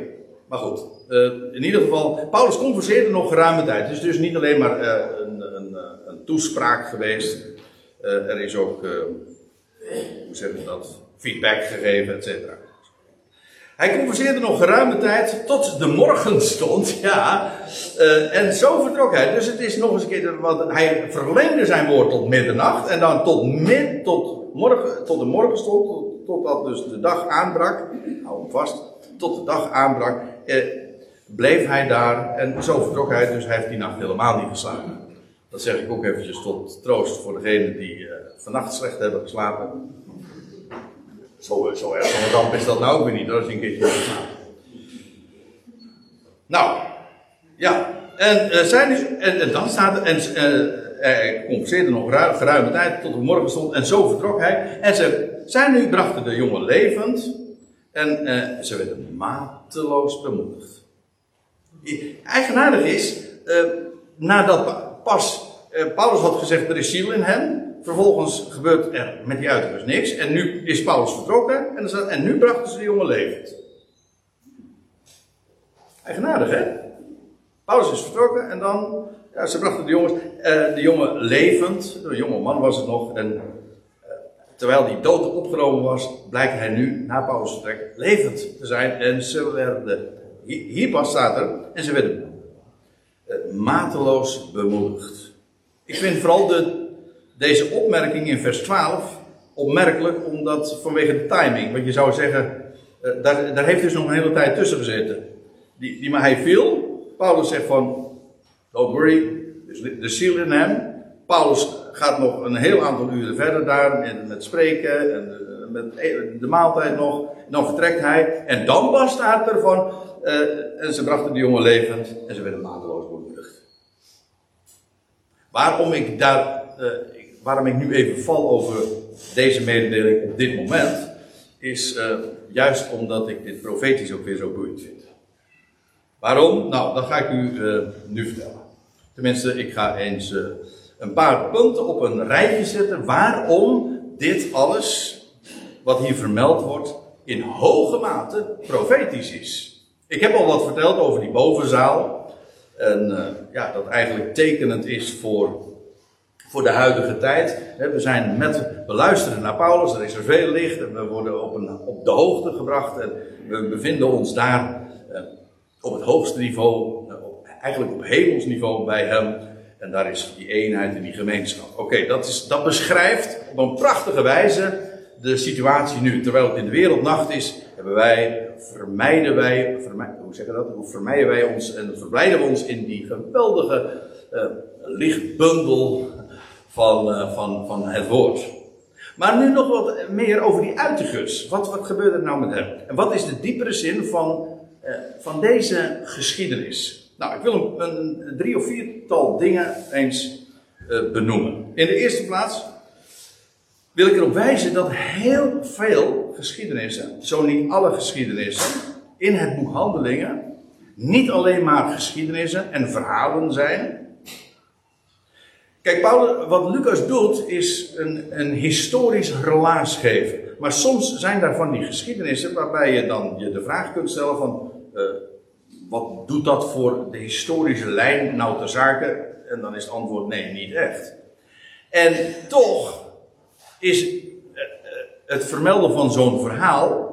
Maar goed, in ieder geval, Paulus converseerde nog geruime tijd. Het is dus niet alleen maar een, een, een, toespraak geweest. Er is ook hoe zeg je dat, feedback gegeven, et cetera. Hij converseerde nog geruime tijd tot de morgen stond, ja. Uh, en zo vertrok hij. Dus het is nog eens een keer, want hij verlengde zijn woord tot middernacht. En dan tot, mid, tot, morgen, tot de morgen stond, tot, totdat dus de dag aanbrak. Hou hem vast. Tot de dag aanbrak. Eh, bleef hij daar. En zo vertrok hij, dus hij heeft die nacht helemaal niet geslapen. Dat zeg ik ook eventjes tot troost voor degenen die uh, vannacht slecht hebben geslapen. Zo, zo erg van ramp is dat nou ook weer niet, als je een keertje hebt geslapen. Nou, ja. En, uh, zijn dus, en, en, dan staat er, en uh, hij converseerde nog ruim, geruime tijd tot de morgen stond en zo vertrok hij. En ze, zij nu brachten de jongen levend en ze werden mateloos bemoedigd. Eigenaardig is, nadat pas uh, Paulus had gezegd, er is ziel in hem. Vervolgens gebeurt er met die uiterus niks. En nu is Paulus vertrokken. En, en nu brachten ze de jongen levend. Eigenaardig, hè? Paulus is vertrokken en dan... Ja, ze brachten de, jongens, uh, de jongen levend. Een jonge man was het nog. En uh, terwijl die dood opgenomen was, blijkt hij nu, na Paulus vertrek, levend te zijn. En ze werden... Hier pas staat er. En ze werden mateloos bemoedigd. Ik vind vooral de, deze opmerking in vers 12 opmerkelijk, omdat vanwege de timing. Want je zou zeggen, uh, daar, daar, heeft dus nog een hele tijd tussen gezeten. Die, die maar hij viel. Paulus zegt van, don't worry, de ziel in hem. Paulus gaat nog een heel aantal uren verder daar met, met spreken en uh, met de maaltijd nog. Dan vertrekt hij en dan was staat er van, uh, en ze brachten de jongen levend en ze werden mateloos bemoedigd. Waarom ik, daar, uh, waarom ik nu even val over deze mededeling op dit moment, is uh, juist omdat ik dit profetisch ook weer zo boeiend vind. Waarom? Nou, dat ga ik u nu vertellen. Tenminste, ik ga eens een paar punten op een rijtje zetten waarom dit alles, wat hier vermeld wordt, in hoge mate profetisch is. Ik heb al wat verteld over die bovenzaal. En uh, ja, dat eigenlijk tekenend is voor, voor de huidige tijd. We zijn met, luisteren naar Paulus, er is er veel licht en we worden op, een, op de hoogte gebracht. En we bevinden ons daar uh, op het hoogste niveau, uh, op, eigenlijk op hemelsniveau bij hem. En daar is die eenheid en die gemeenschap. Oké, okay, dat, dat beschrijft op een prachtige wijze de situatie nu. Terwijl het in de wereld nacht is, wij, vermijden wij, hoe zeggen dat? Hoe vermijden wij ons en verblijden we ons in die geweldige uh, lichtbundel van, uh, van, van het woord. Maar nu nog wat meer over die uitergus. Wat, wat gebeurt er nou met hem? En wat is de diepere zin van, uh, van deze geschiedenis? Nou, ik wil een, een drie of viertal dingen eens benoemen. In de eerste plaats wil ik erop wijzen dat heel veel geschiedenissen, zo niet alle geschiedenissen, in het boek Handelingen niet alleen maar geschiedenissen en verhalen zijn, Kijk, wat Lucas doet, is een, een historisch relaas geven. Maar soms zijn daar van die geschiedenissen waarbij je dan je de vraag kunt stellen van... Uh, wat doet dat voor de historische lijn nou ter zake? En dan is het antwoord nee, niet echt. En toch is eh, het vermelden van zo'n verhaal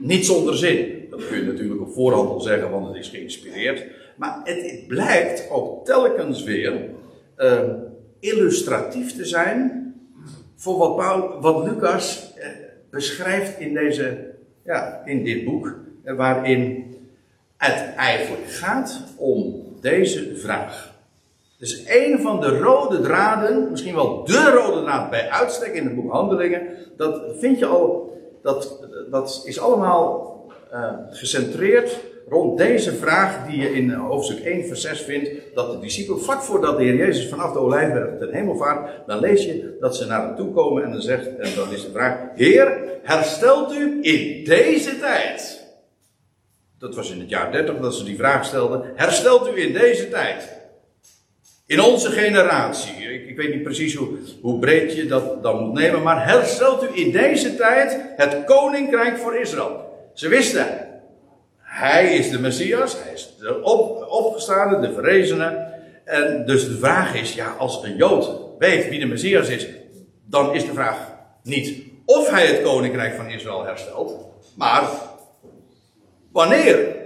niet zonder zin. Dat kun je natuurlijk op voorhand al zeggen, want het is geïnspireerd. Maar het blijkt ook telkens weer uh, illustratief te zijn voor wat, Paul, wat Lucas uh, beschrijft in, deze, ja, in dit boek, waarin het eigenlijk gaat om deze vraag. Dus een van de rode draden, misschien wel de rode draad bij uitstek in het boek Handelingen, dat vind je al, dat, dat is allemaal uh, gecentreerd rond deze vraag die je in hoofdstuk 1 vers 6 vindt, dat de discipelen vlak voordat de Heer Jezus vanaf de Olijfberg ten hemel vaart, dan lees je dat ze naar hem toe komen en dan zegt, en dan is de vraag, Heer, herstelt u in deze tijd. Dat was in het jaar 30 dat ze die vraag stelden. Herstelt u in deze tijd. In onze generatie. Ik, ik weet niet precies hoe, hoe, breed je dat dan moet nemen. Maar herstelt u in deze tijd het koninkrijk voor Israël. Ze wisten. Hij is de Messias. Hij is de op, opgestane, de verrezene. En dus de vraag is, ja, als een Jood weet wie de Messias is, dan is de vraag niet of hij het koninkrijk van Israël herstelt, maar wanneer.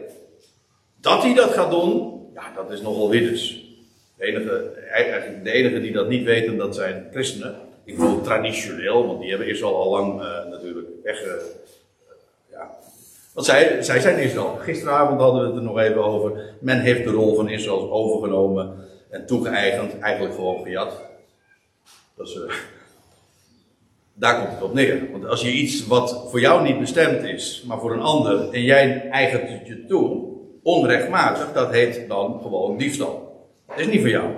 Dat hij dat gaat doen, ja, dat is nogal widders. De enige, eigenlijk die dat niet weten, dat zijn christenen. Ik bedoel traditioneel, want die hebben Israël al lang uh, natuurlijk weg. Uh, ja. Want zij, zij zijn Israël. Gisteravond hadden we het er nog even over. Men heeft de rol van Israël overgenomen en toegeëigend, eigenlijk gewoon gejat. Dat is, uh, daar komt het op neer. Want als je iets wat voor jou niet bestemd is, maar voor een ander, en jij eigent het je toe, onrechtmatig, dat heet dan gewoon diefstal. Dat is niet voor jou.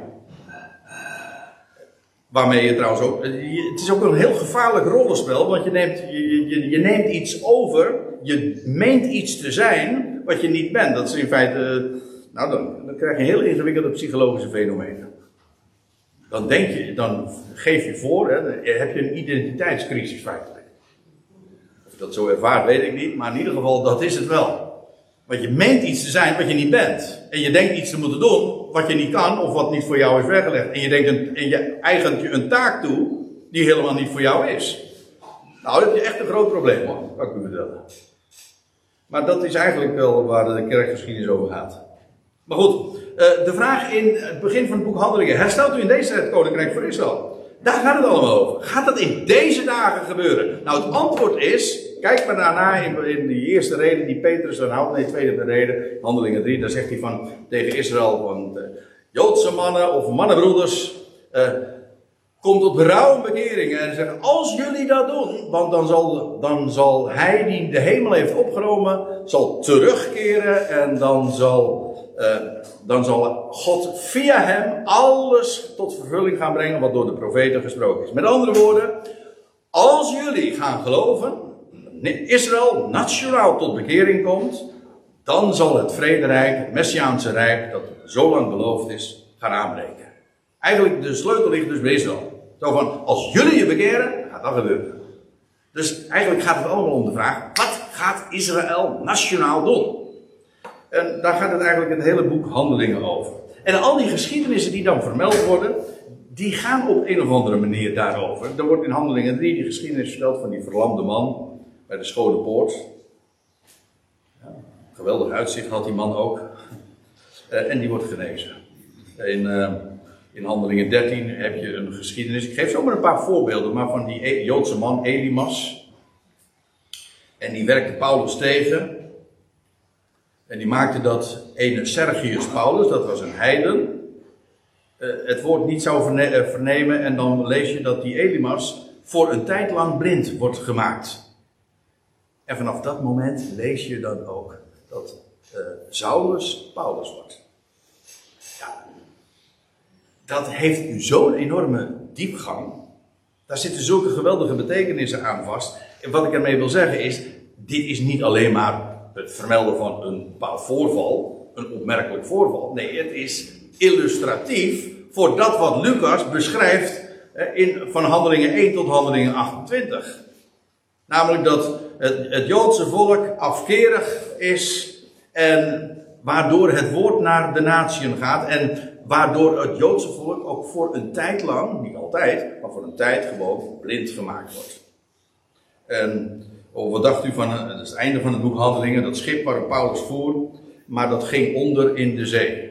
Waarmee je trouwens ook. Het is ook een heel gevaarlijk rollenspel, want je neemt, je, je, je neemt iets over, je meent iets te zijn wat je niet bent. Dat is in feite. Nou, dan, krijg je heel ingewikkelde psychologische fenomenen. Dan denk je, dan geef je voor, hè, heb je een identiteitscrisis feitelijk. Of je dat zo ervaart, weet ik niet, maar in ieder geval, dat is het wel. Want je meent iets te zijn wat je niet bent. En je denkt iets te moeten doen wat je niet kan of wat niet voor jou is weggelegd. En je denkt en je eigent je een taak toe die helemaal niet voor jou is. Nou, dat je echt een groot probleem man, kan ik u vertellen. Maar dat is eigenlijk wel waar de kerkgeschiedenis over gaat. Maar goed, eh, de vraag in het begin van het boek Handelingen. Herstelt u in deze tijd het koninkrijk voor Israël? Daar gaat het allemaal over. Gaat dat in deze dagen gebeuren? Nou, het antwoord is, kijk maar daarna in, die eerste reden die Petrus dan houdt, nee, tweede reden, handelingen 3, daar zegt hij van tegen Israël van uh, Joodse mannen of mannenbroeders, uh, komt tot berouw en zegt, als jullie dat doen, want dan zal, dan zal hij die de hemel heeft opgenomen, zal terugkeren en dan zal uh, dan zal God via hem alles tot vervulling gaan brengen wat door de profeten gesproken is. Met andere woorden, als jullie gaan geloven, Israël nationaal tot bekering komt, dan zal het vrederijk, het Messiaanse rijk, dat zo lang beloofd is, gaan aanbreken. Eigenlijk, de sleutel ligt dus bij Israël. Zo van, als jullie je bekeren, gaat dat gebeuren. Dus eigenlijk gaat het allemaal om de vraag, wat gaat Israël nationaal doen? En daar gaat het eigenlijk het hele boek Handelingen over. En al die geschiedenissen die dan vermeld worden, die gaan op een of andere manier daarover. Er wordt in Handelingen 3 die geschiedenis verteld van die verlamde man bij de Schone Poort. Ja, geweldig uitzicht had die man ook. Uh, en die wordt genezen. In, uh, in Handelingen 13 heb je een geschiedenis. Ik geef zomaar een paar voorbeelden, maar van die e- Joodse man Elimas. En die werkte Paulus tegen. En die maakte dat ene Sergius Paulus, dat was een heiden, uh, het woord niet zou verne vernemen. En dan lees je dat die Elimas voor een tijd lang blind wordt gemaakt. En vanaf dat moment lees je dan ook dat uh, Saulus Paulus wordt. Ja, dat heeft nu zo'n enorme diepgang. Daar zitten zulke geweldige betekenissen aan vast. En wat ik ermee wil zeggen is, dit is niet alleen maar het vermelden van een bepaald voorval, een opmerkelijk voorval. Nee, het is illustratief voor dat wat Lucas beschrijft in, van handelingen 1 tot handelingen 28. Namelijk dat het, het Joodse volk afkerig is en waardoor het woord naar de natieën gaat en waardoor het Joodse volk ook voor een tijd lang, niet altijd, maar voor een tijd gewoon blind gemaakt wordt. En oh, wat dacht u van eh, het einde van het boek Handelingen, dat schip waar Paulus voer, maar dat ging onder in de zee.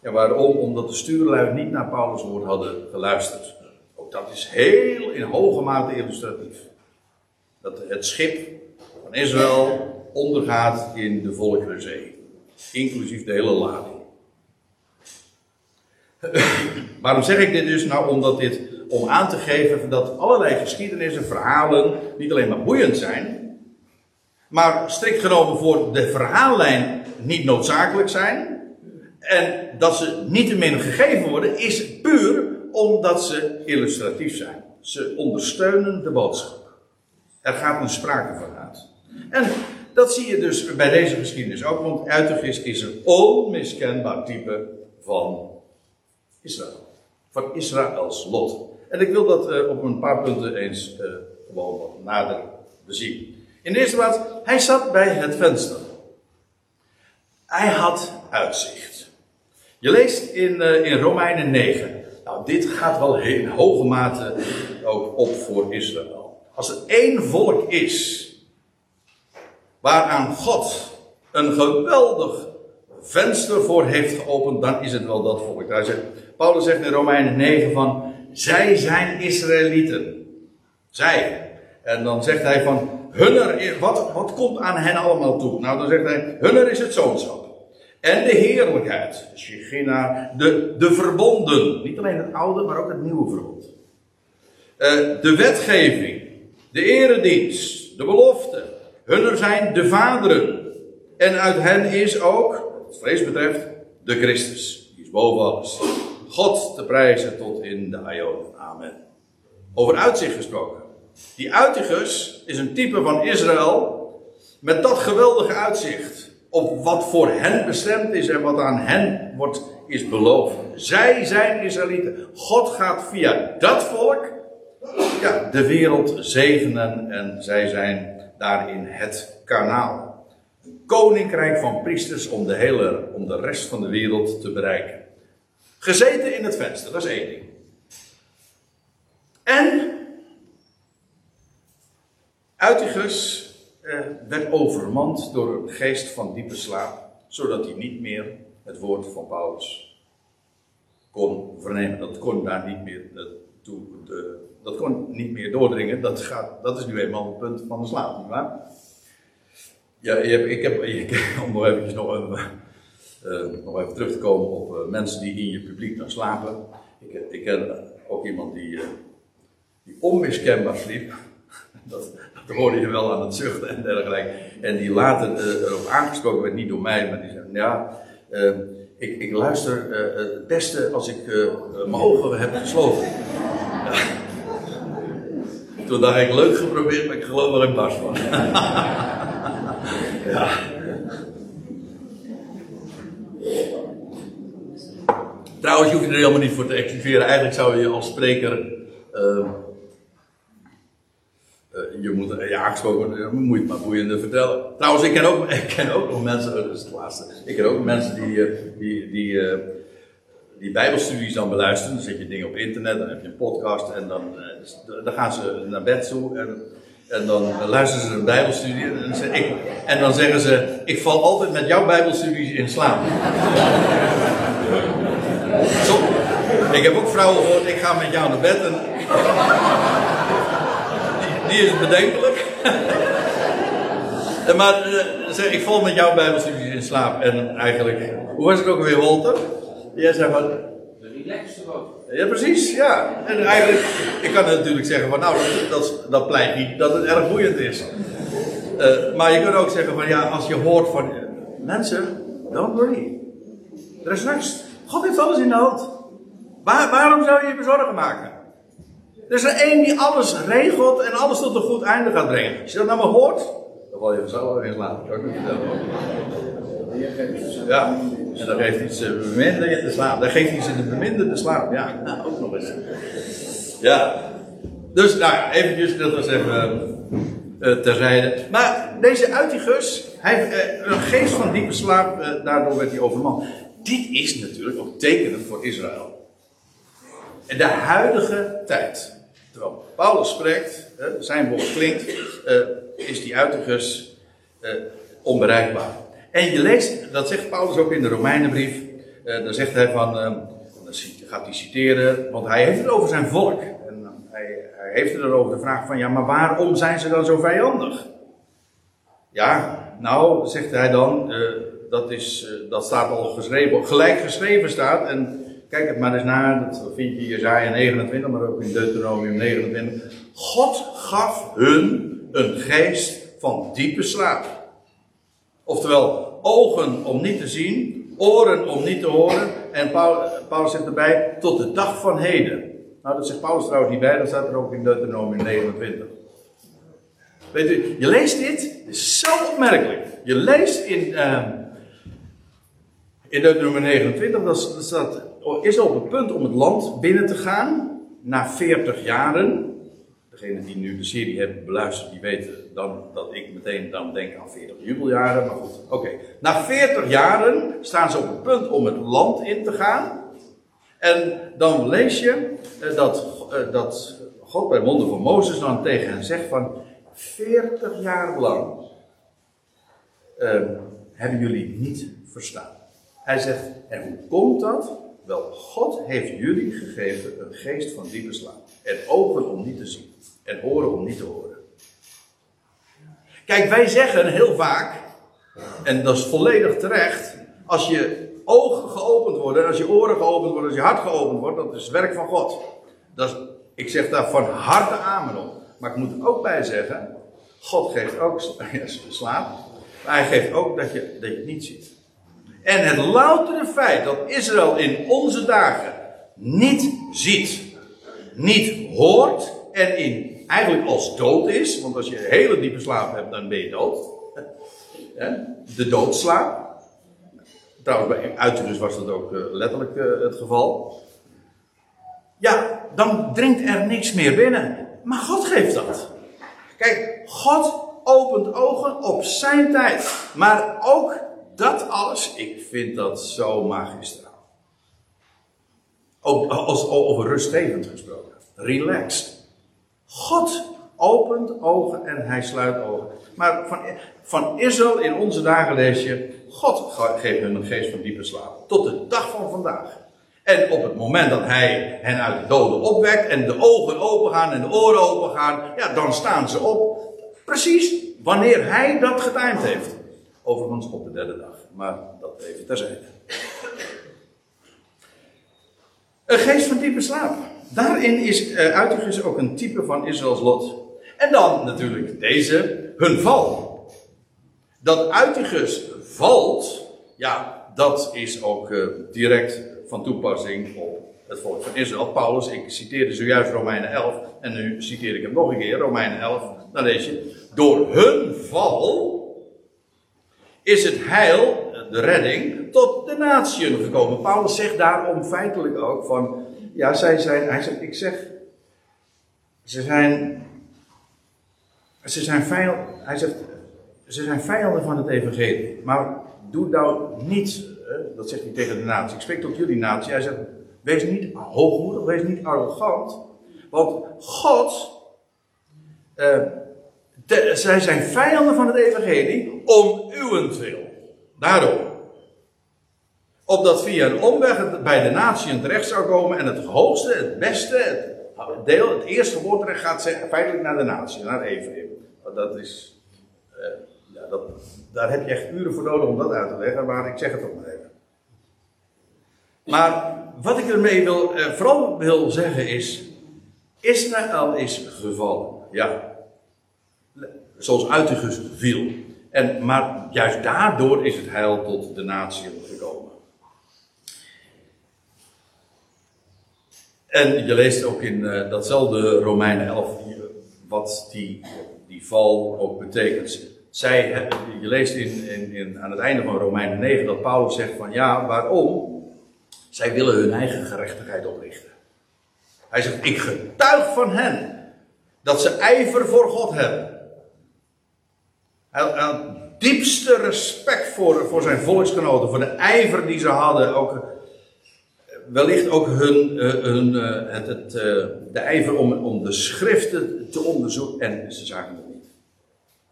En waarom? Omdat de stuurlui niet naar Paulus' woord hadden geluisterd. Ook dat is heel in hoge mate illustratief. Dat het schip van Israël ondergaat in de Volkerenzee. Inclusief de hele lading. Waarom zeg ik dit dus? Nou, omdat dit om aan te geven dat allerlei geschiedenissen, verhalen niet alleen maar boeiend zijn, maar strikt genomen voor de verhaallijn niet noodzakelijk zijn. En dat ze niettemin gegeven worden, is puur omdat ze illustratief zijn. Ze ondersteunen de boodschap. Er gaat een sprake van uit. En dat zie je dus bij deze geschiedenis ook, want Uitergis is een onmiskenbaar type van Israël. Van Israëls lot. En ik wil dat uh, op een paar punten eens uh, gewoon wat nader bezien. In de eerste plaats, hij zat bij het venster. Hij had uitzicht. Je leest in, uh, in Romeinen 9. Nou, dit gaat wel in hoge mate ook op voor Israël. Als er één volk is waaraan God een geweldig venster voor heeft geopend, dan is het wel dat volk. Zegt, Paulus zegt in Romeinen 9 van, zij zijn Israëlieten. Zij. En dan zegt hij van, hunner, wat, wat komt aan hen allemaal toe? Nou, dan zegt hij, hunner is het zoonschap. En de heerlijkheid, Shechina, de, de verbonden. Niet alleen het oude, maar ook het nieuwe verbond. Uh, de wetgeving, de eredienst, de belofte. Hunner zijn de vaderen. En uit hen is ook, wat vrees betreft, de Christus. Die is boven alles. God te prijzen tot in de Aion. Amen. Over uitzicht gesproken. Die Uitigus is een type van Israël met dat geweldige uitzicht op wat voor hen bestemd is en wat aan hen wordt, is beloofd. Zij zijn Israëlieten. God gaat via dat volk ja, de wereld zegenen en zij zijn daarin het kanaal. Een koninkrijk van priesters om de, hele, om de rest van de wereld te bereiken. Gezeten in het venster, dat is één ding. En Uitigus eh, werd overmand door een geest van diepe slaap, zodat hij niet meer het woord van Paulus kon vernemen. Dat kon daar niet meer, toe, de, dat kon niet meer doordringen. Dat, gaat, dat is nu eenmaal het punt van de slaap, nietwaar? Ja, ik heb, ik, om nog eventjes nog, uh, nog even terug te komen op uh, mensen die in je publiek dan slapen. Ik, ik ken ook iemand die, die onmiskenbaar sliep. Dat, dat hoorde je wel aan het zuchten en dergelijke. En die later erop aangesproken werd, niet door mij, maar die zei: Ja, ik, ik, luister het beste als ik mijn ogen heb gesloten. Toen dacht ik, leuk geprobeerd, maar ik geloof er een bars van. ja. Trouwens, je hoeft je er helemaal niet voor te activeren. Eigenlijk zou je als spreker. Uh, uh, je moet, ja, aangesproken, moet je het maar boeiende vertellen. Trouwens, ik ken ook, ik ken ook nog mensen, dat is het laatste. Ik ken ook mensen die, die, die die bijbelstudies dan beluisteren. Dan zet je dingen op internet, dan heb je een podcast en dan, uh, dan gaan ze naar bed toe en, en dan luisteren ze een bijbelstudie en dan, ik, en dan zeggen ze, ik val altijd met jouw bijbelstudies in slaap. Ik heb ook vrouwen gehoord, ik ga met jou naar bed en die, is bedenkelijk. maar uh, zeg, ik val met jouw bijbelstudies in slaap en eigenlijk, hoe was het ook weer Walter? Jij zei van. De relaxte wat. Ja, precies, ja. En eigenlijk, ik kan natuurlijk zeggen van nou, dat, dat pleit niet dat het erg boeiend is. Uh, maar je kunt ook zeggen van ja, als je hoort van mensen, don't worry. Er is rust. God heeft alles in de hand. Waar, waarom zou je je bezorgen maken? Er is er één die alles regelt en alles tot een goed einde gaat brengen. Als je dat nou maar hoort, val je vanzelf in slaap. Ja. En dan geeft hij ze de beminde de slaap. Dan geeft hij ze de beminde de slaap. Ja, nou, ook nog eens. Ja. Dus, nou eventjes, dat was even uh, terzijde. Maar deze Uitigus, hij een geest van diepe slaap, daardoor werd hij overman. Dit is natuurlijk ook tekenend voor Israël. En de huidige tijd. Terwijl Paulus spreekt, zijn woord klinkt, is die Uitigus onbereikbaar. En je leest, dat zegt Paulus ook in de Romeinenbrief, dan zegt hij van, dan gaat hij citeren, want hij heeft het over zijn volk. En hij, hij heeft het erover de vraag van, ja, maar waarom zijn ze dan zo vijandig? Ja, nou, zegt hij dan, uh, dat, is, uh, dat staat al geschreven, gelijk geschreven staat. En kijk het maar eens na, dat vind je in Jezaja 29, maar ook in Deuteronomium 29. God gaf hun een geest van diepe slaap. Oftewel, ogen om niet te zien, oren om niet te horen. En Paulus, zegt erbij, tot de dag van heden. Nou, dat zegt Paulus trouwens niet bij, dat staat er ook in Deuteronomium 29. Weet u, je leest dit, het is zo opmerkelijk. Je leest in, uh, in Deuteronomium 29, dat staat, is op het punt om het land binnen te gaan, na 40 jaren. Die nu de serie hebben beluisterd, die weten dan dat ik meteen dan denk aan 40 jubeljaren. Maar goed, oké. Na 40 jaren staan ze op het punt om het land in te gaan. En dan lees je uh, dat, uh, dat God bij monden van Mozes dan tegen hen zegt van 40 jaar lang uh, hebben jullie niet verstaan. Hij zegt, en hoe komt dat? Wel, God heeft jullie gegeven een geest van diepe slaap. En ogen om niet te zien. En oren om niet te horen. Kijk, wij zeggen heel vaak, en dat is volledig terecht, als je ogen geopend worden, als je oren geopend worden, als je hart geopend wordt, dat is het werk van God. Dat is, ik zeg daar van harte amen op. Maar ik moet er ook bij zeggen, God geeft ook slaap, maar hij geeft ook dat je, dat je het niet ziet. En het loutere feit dat Israël in onze dagen niet ziet, niet hoort en in, eigenlijk als dood is, want als je een hele diepe slaap hebt, dan ben je dood. De doodslaap. Trouwens, bij Uiterus was dat ook letterlijk het geval. Ja, dan dringt er niks meer binnen. Maar God geeft dat. Kijk, God opent ogen op zijn tijd. Maar ook dat alles, ik vind dat zo magistraal. Ook als, over rustgevend gesproken. Relaxed. God opent ogen en hij sluit ogen. Maar van, van Israël in onze dagen lees je, God geeft hun een geest van diepe slaap. Tot de dag van vandaag. En op het moment dat hij hen uit de doden opwekt en de ogen open gaan en de oren open gaan, ja, dan staan ze op. Precies wanneer hij dat getimed heeft. Overigens op de derde dag. Maar dat even terzijde. Een geest van diepe slaap. Daarin is uh, ook een type van Israëls lot. En dan natuurlijk deze, hun val. Dat Uitigus valt, ja, dat is ook uh, direct van toepassing op het volk van Israël. Paulus, ik citeerde zojuist Romeinen 11 en nu citeer ik hem nog een keer, Romeinen 11. Dan lees je, door hun val is het heil, de redding, tot de natieën gekomen. Paulus zegt daarom feitelijk ook van, ja, zij zijn, hij zegt, ik zeg, ze zijn, ze zijn vijand, hij zegt, ze zijn vijanden van het evangelie. Maar doe nou niet, dat zegt hij tegen de natie, ik spreek tot jullie natie, hij zegt, wees niet hoogmoedig, wees niet arrogant, want God, de, zij zijn vijanden van het evangelie om uwentwil. Daarom. Opdat via een omweg het bij de natie terecht zou komen en het hoogste, het beste, het deel, het eerste woordrecht gaat feitelijk naar de natie, naar Ephraim. Dat is, uh, ja, dat, daar heb je echt uren voor nodig om dat uit te leggen, maar ik zeg het toch maar even. Maar wat ik ermee wil, uh, vooral wil zeggen is, Israël is gevallen. Ja, zoals Uitigus viel. En, maar juist daardoor is het heil tot de natie gekomen. En je leest ook in uh, datzelfde Romeinen 11 wat die, die val ook betekent. zij, je leest in, in, in, aan het einde van Romeinen 9 dat Paulus zegt van ja, waarom? Zij willen hun eigen gerechtigheid oprichten. Hij zegt, ik getuig van hen dat ze ijver voor God hebben. Had diepste respect voor, voor zijn volksgenoten, voor de ijver die ze hadden. Ook, wellicht ook hun, eh, eh, het, het, eh, de ijver om, om de schriften te onderzoeken. En ze zagen het niet.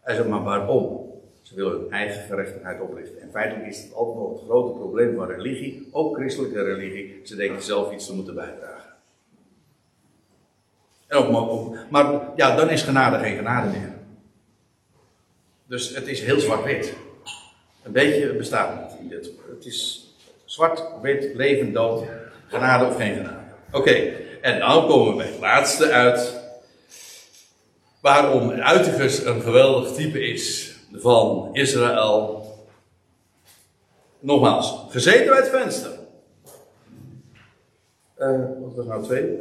Hij zegt, maar waarom? Ze willen hun eigen gerechtigheid oprichten. En feitelijk is het altijd nog het grote probleem van religie, ook christelijke religie. Ze denken zelf iets te moeten bijdragen. En ook, maar ja, dan is genade geen genade meer. Dus het is heel zwart-wit. Een beetje bestaat niet. Het is zwart, wit, leven, dood, genade of geen genade. Oké, en dan komen we bij het laatste uit. Waarom Uitigus een geweldig type is van Israël. Nogmaals, gezeten bij het venster. Uh, wat was nou twee?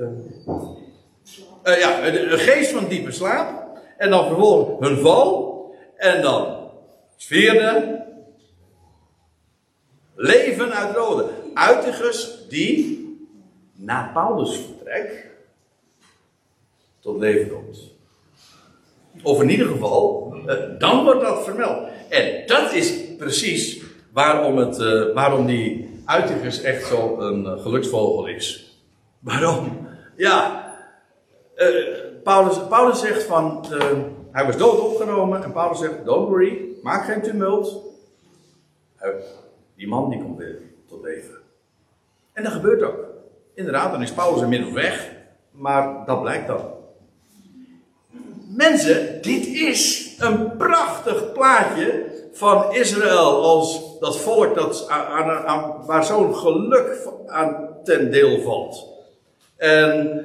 Uh, ja, de, geest van diepe slaap. En dan vervolgens hun val. En dan vierde. Leven uit rode. Uitigus die na Paulus vertrek tot leven komt. Of in ieder geval, uh, dan wordt dat vermeld. En dat is precies waarom, het, uh, waarom die Uitigus echt zo een geluksvogel is. Waarom? Ja, Paulus, Paulus zegt van, hij was dood opgenomen en Paulus zegt, don't worry, maak geen tumult. Die man die komt weer tot leven. En dat gebeurt ook. Inderdaad, dan is Paulus inmiddels weg, maar dat blijkt dan. Mensen, dit is een prachtig plaatje van Israël als dat volk dat aan, waar zo'n geluk aan ten deel valt. En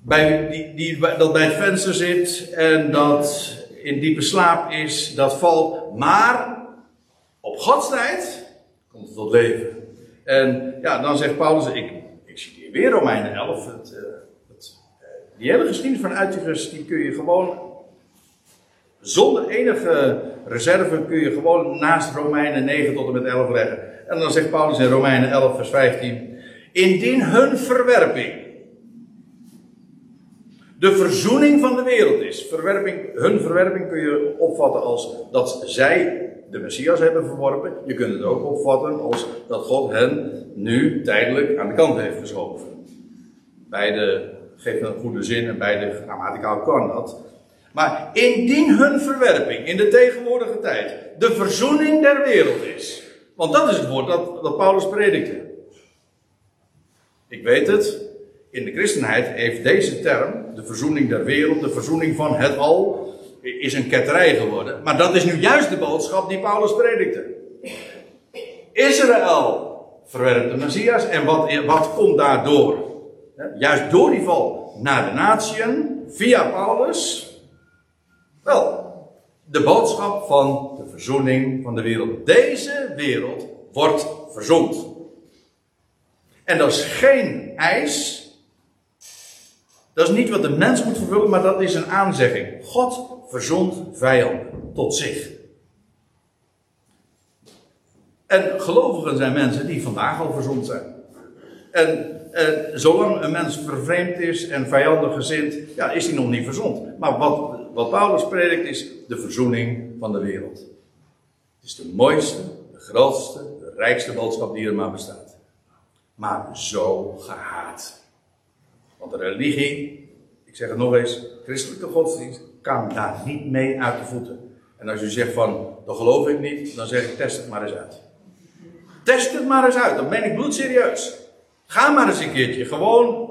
bij, die, die, dat bij het venster zit en dat in diepe slaap is, dat valt. Maar op Gods tijd komt het tot leven. En ja, dan zegt Paulus, ik, citeer weer Romeinen 11. Het, uh, het, uh, die hele geschiedenis van Uitigus, die kun je gewoon, zonder enige reserve, kun je gewoon naast Romeinen 9 tot en met 11 leggen. En dan zegt Paulus in Romeinen 11, vers 15, indien hun verwerping de verzoening van de wereld is. Hun verwerping kun je opvatten als dat zij de Messias hebben verworpen. Je kunt het ook opvatten als dat God hen nu tijdelijk aan de kant heeft geschoven. Beide geven een goede zin en beide grammaticaal kan dat. Maar indien hun verwerping in de tegenwoordige tijd de verzoening der wereld is. Want dat is het woord dat, dat Paulus predikte. Ik weet het, in de christenheid heeft deze term, de verzoening der wereld, de verzoening van het al, is een ketterij geworden. Maar dat is nu juist de boodschap die Paulus predikte. Israël verwerpt de Messias en wat, wat komt daardoor? Juist door die val naar de natieën, via Paulus. Wel, de boodschap van de verzoening van de wereld. Deze wereld wordt verzoend. En dat is geen eis dat is niet wat de mens moet vervullen, maar dat is een aanzegging. God verzond vijanden tot zich. En gelovigen zijn mensen die vandaag al verzond zijn. En, en zolang een mens vervreemd is en vijandig gezind, ja, is hij nog niet verzond. Maar wat, wat Paulus predikt is de verzoening van de wereld. Het is de mooiste, de grootste, de rijkste boodschap die er maar bestaat. Maar zo gehaat. Want de religie, ik zeg het nog eens, christelijke godsdienst, kan daar niet mee uit de voeten. En als u zegt van, dat geloof ik niet, dan zeg ik, test het maar eens uit. Test het maar eens uit, dan ben ik bloedserieus. Ga maar eens een keertje gewoon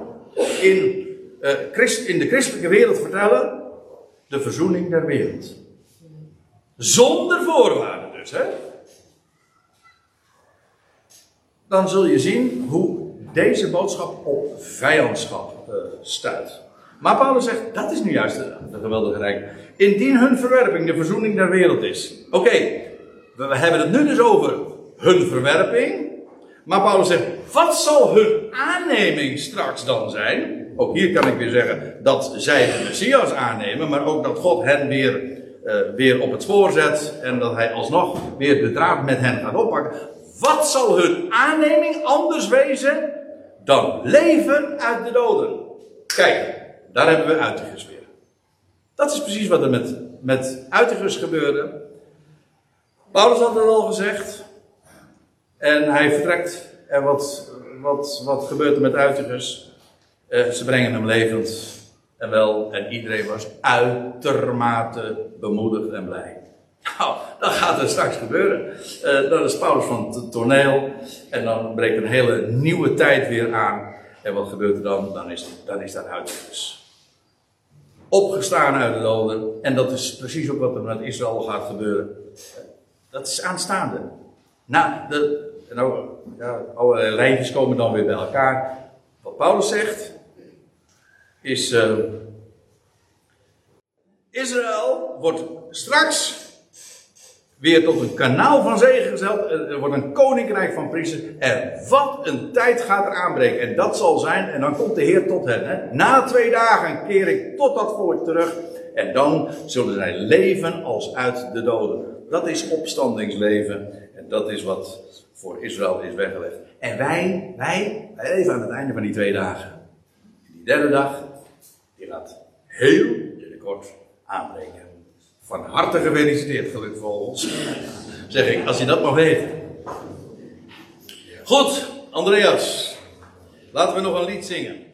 in, uh, Christ, in de christelijke wereld vertellen, de verzoening der wereld. Zonder voorwaarden dus, hè. Dan zul je zien hoe deze boodschap op vijandschap uh, stuit. Maar Paulus zegt, dat is nu juist de, geweldige rijk. Indien hun verwerping de verzoening der wereld is. Oké, we, hebben het nu dus over hun verwerping. Maar Paulus zegt, wat zal hun aanneming straks dan zijn? Ook hier kan ik weer zeggen dat zij de Messias aannemen, maar ook dat God hen weer eh, weer op het spoor zet en dat hij alsnog weer de draad met hen gaat oppakken. Wat zal hun aanneming anders wezen dan leven uit de doden? Kijk, daar hebben we Uitigus weer. Dat is precies wat er met, met Uitigus gebeurde. Paulus had het al gezegd. En hij vertrekt. En wat, wat, wat gebeurt er met Uitigus? Eh, ze brengen hem levend. En wel, en iedereen was uitermate bemoedigd en blij. Nou, dat gaat er straks gebeuren. Uh, dat is Paulus van het toneel. En dan breekt een hele nieuwe tijd weer aan. En wat gebeurt er dan? Dan is, dan is dat Uitigus. Opgestaan uit de doden. En dat is precies ook wat er met Israël gaat gebeuren. Dat is aanstaande. Nou, de, nou ja, alle lijntjes komen dan weer bij elkaar. Wat Paulus zegt, is. Uh, Israël wordt straks weer tot een kanaal van zegen gezet. Er wordt een koninkrijk van priesters. En wat een tijd gaat er aanbreken. En dat zal zijn, en dan komt de Heer tot hen. Hè. Na twee dagen keer ik tot dat volk terug. En dan zullen zij leven als uit de doden. Dat is opstandingsleven. En dat is wat voor Israël is weggelegd. En wij, wij, wij leven aan het einde van die twee dagen. Die derde dag, die gaat heel binnenkort aanbreken. Van harte gefeliciteerd, geluk voor ons. Zeg ik, als je dat mag weten. Goed, Andreas. Laten we nog een lied zingen.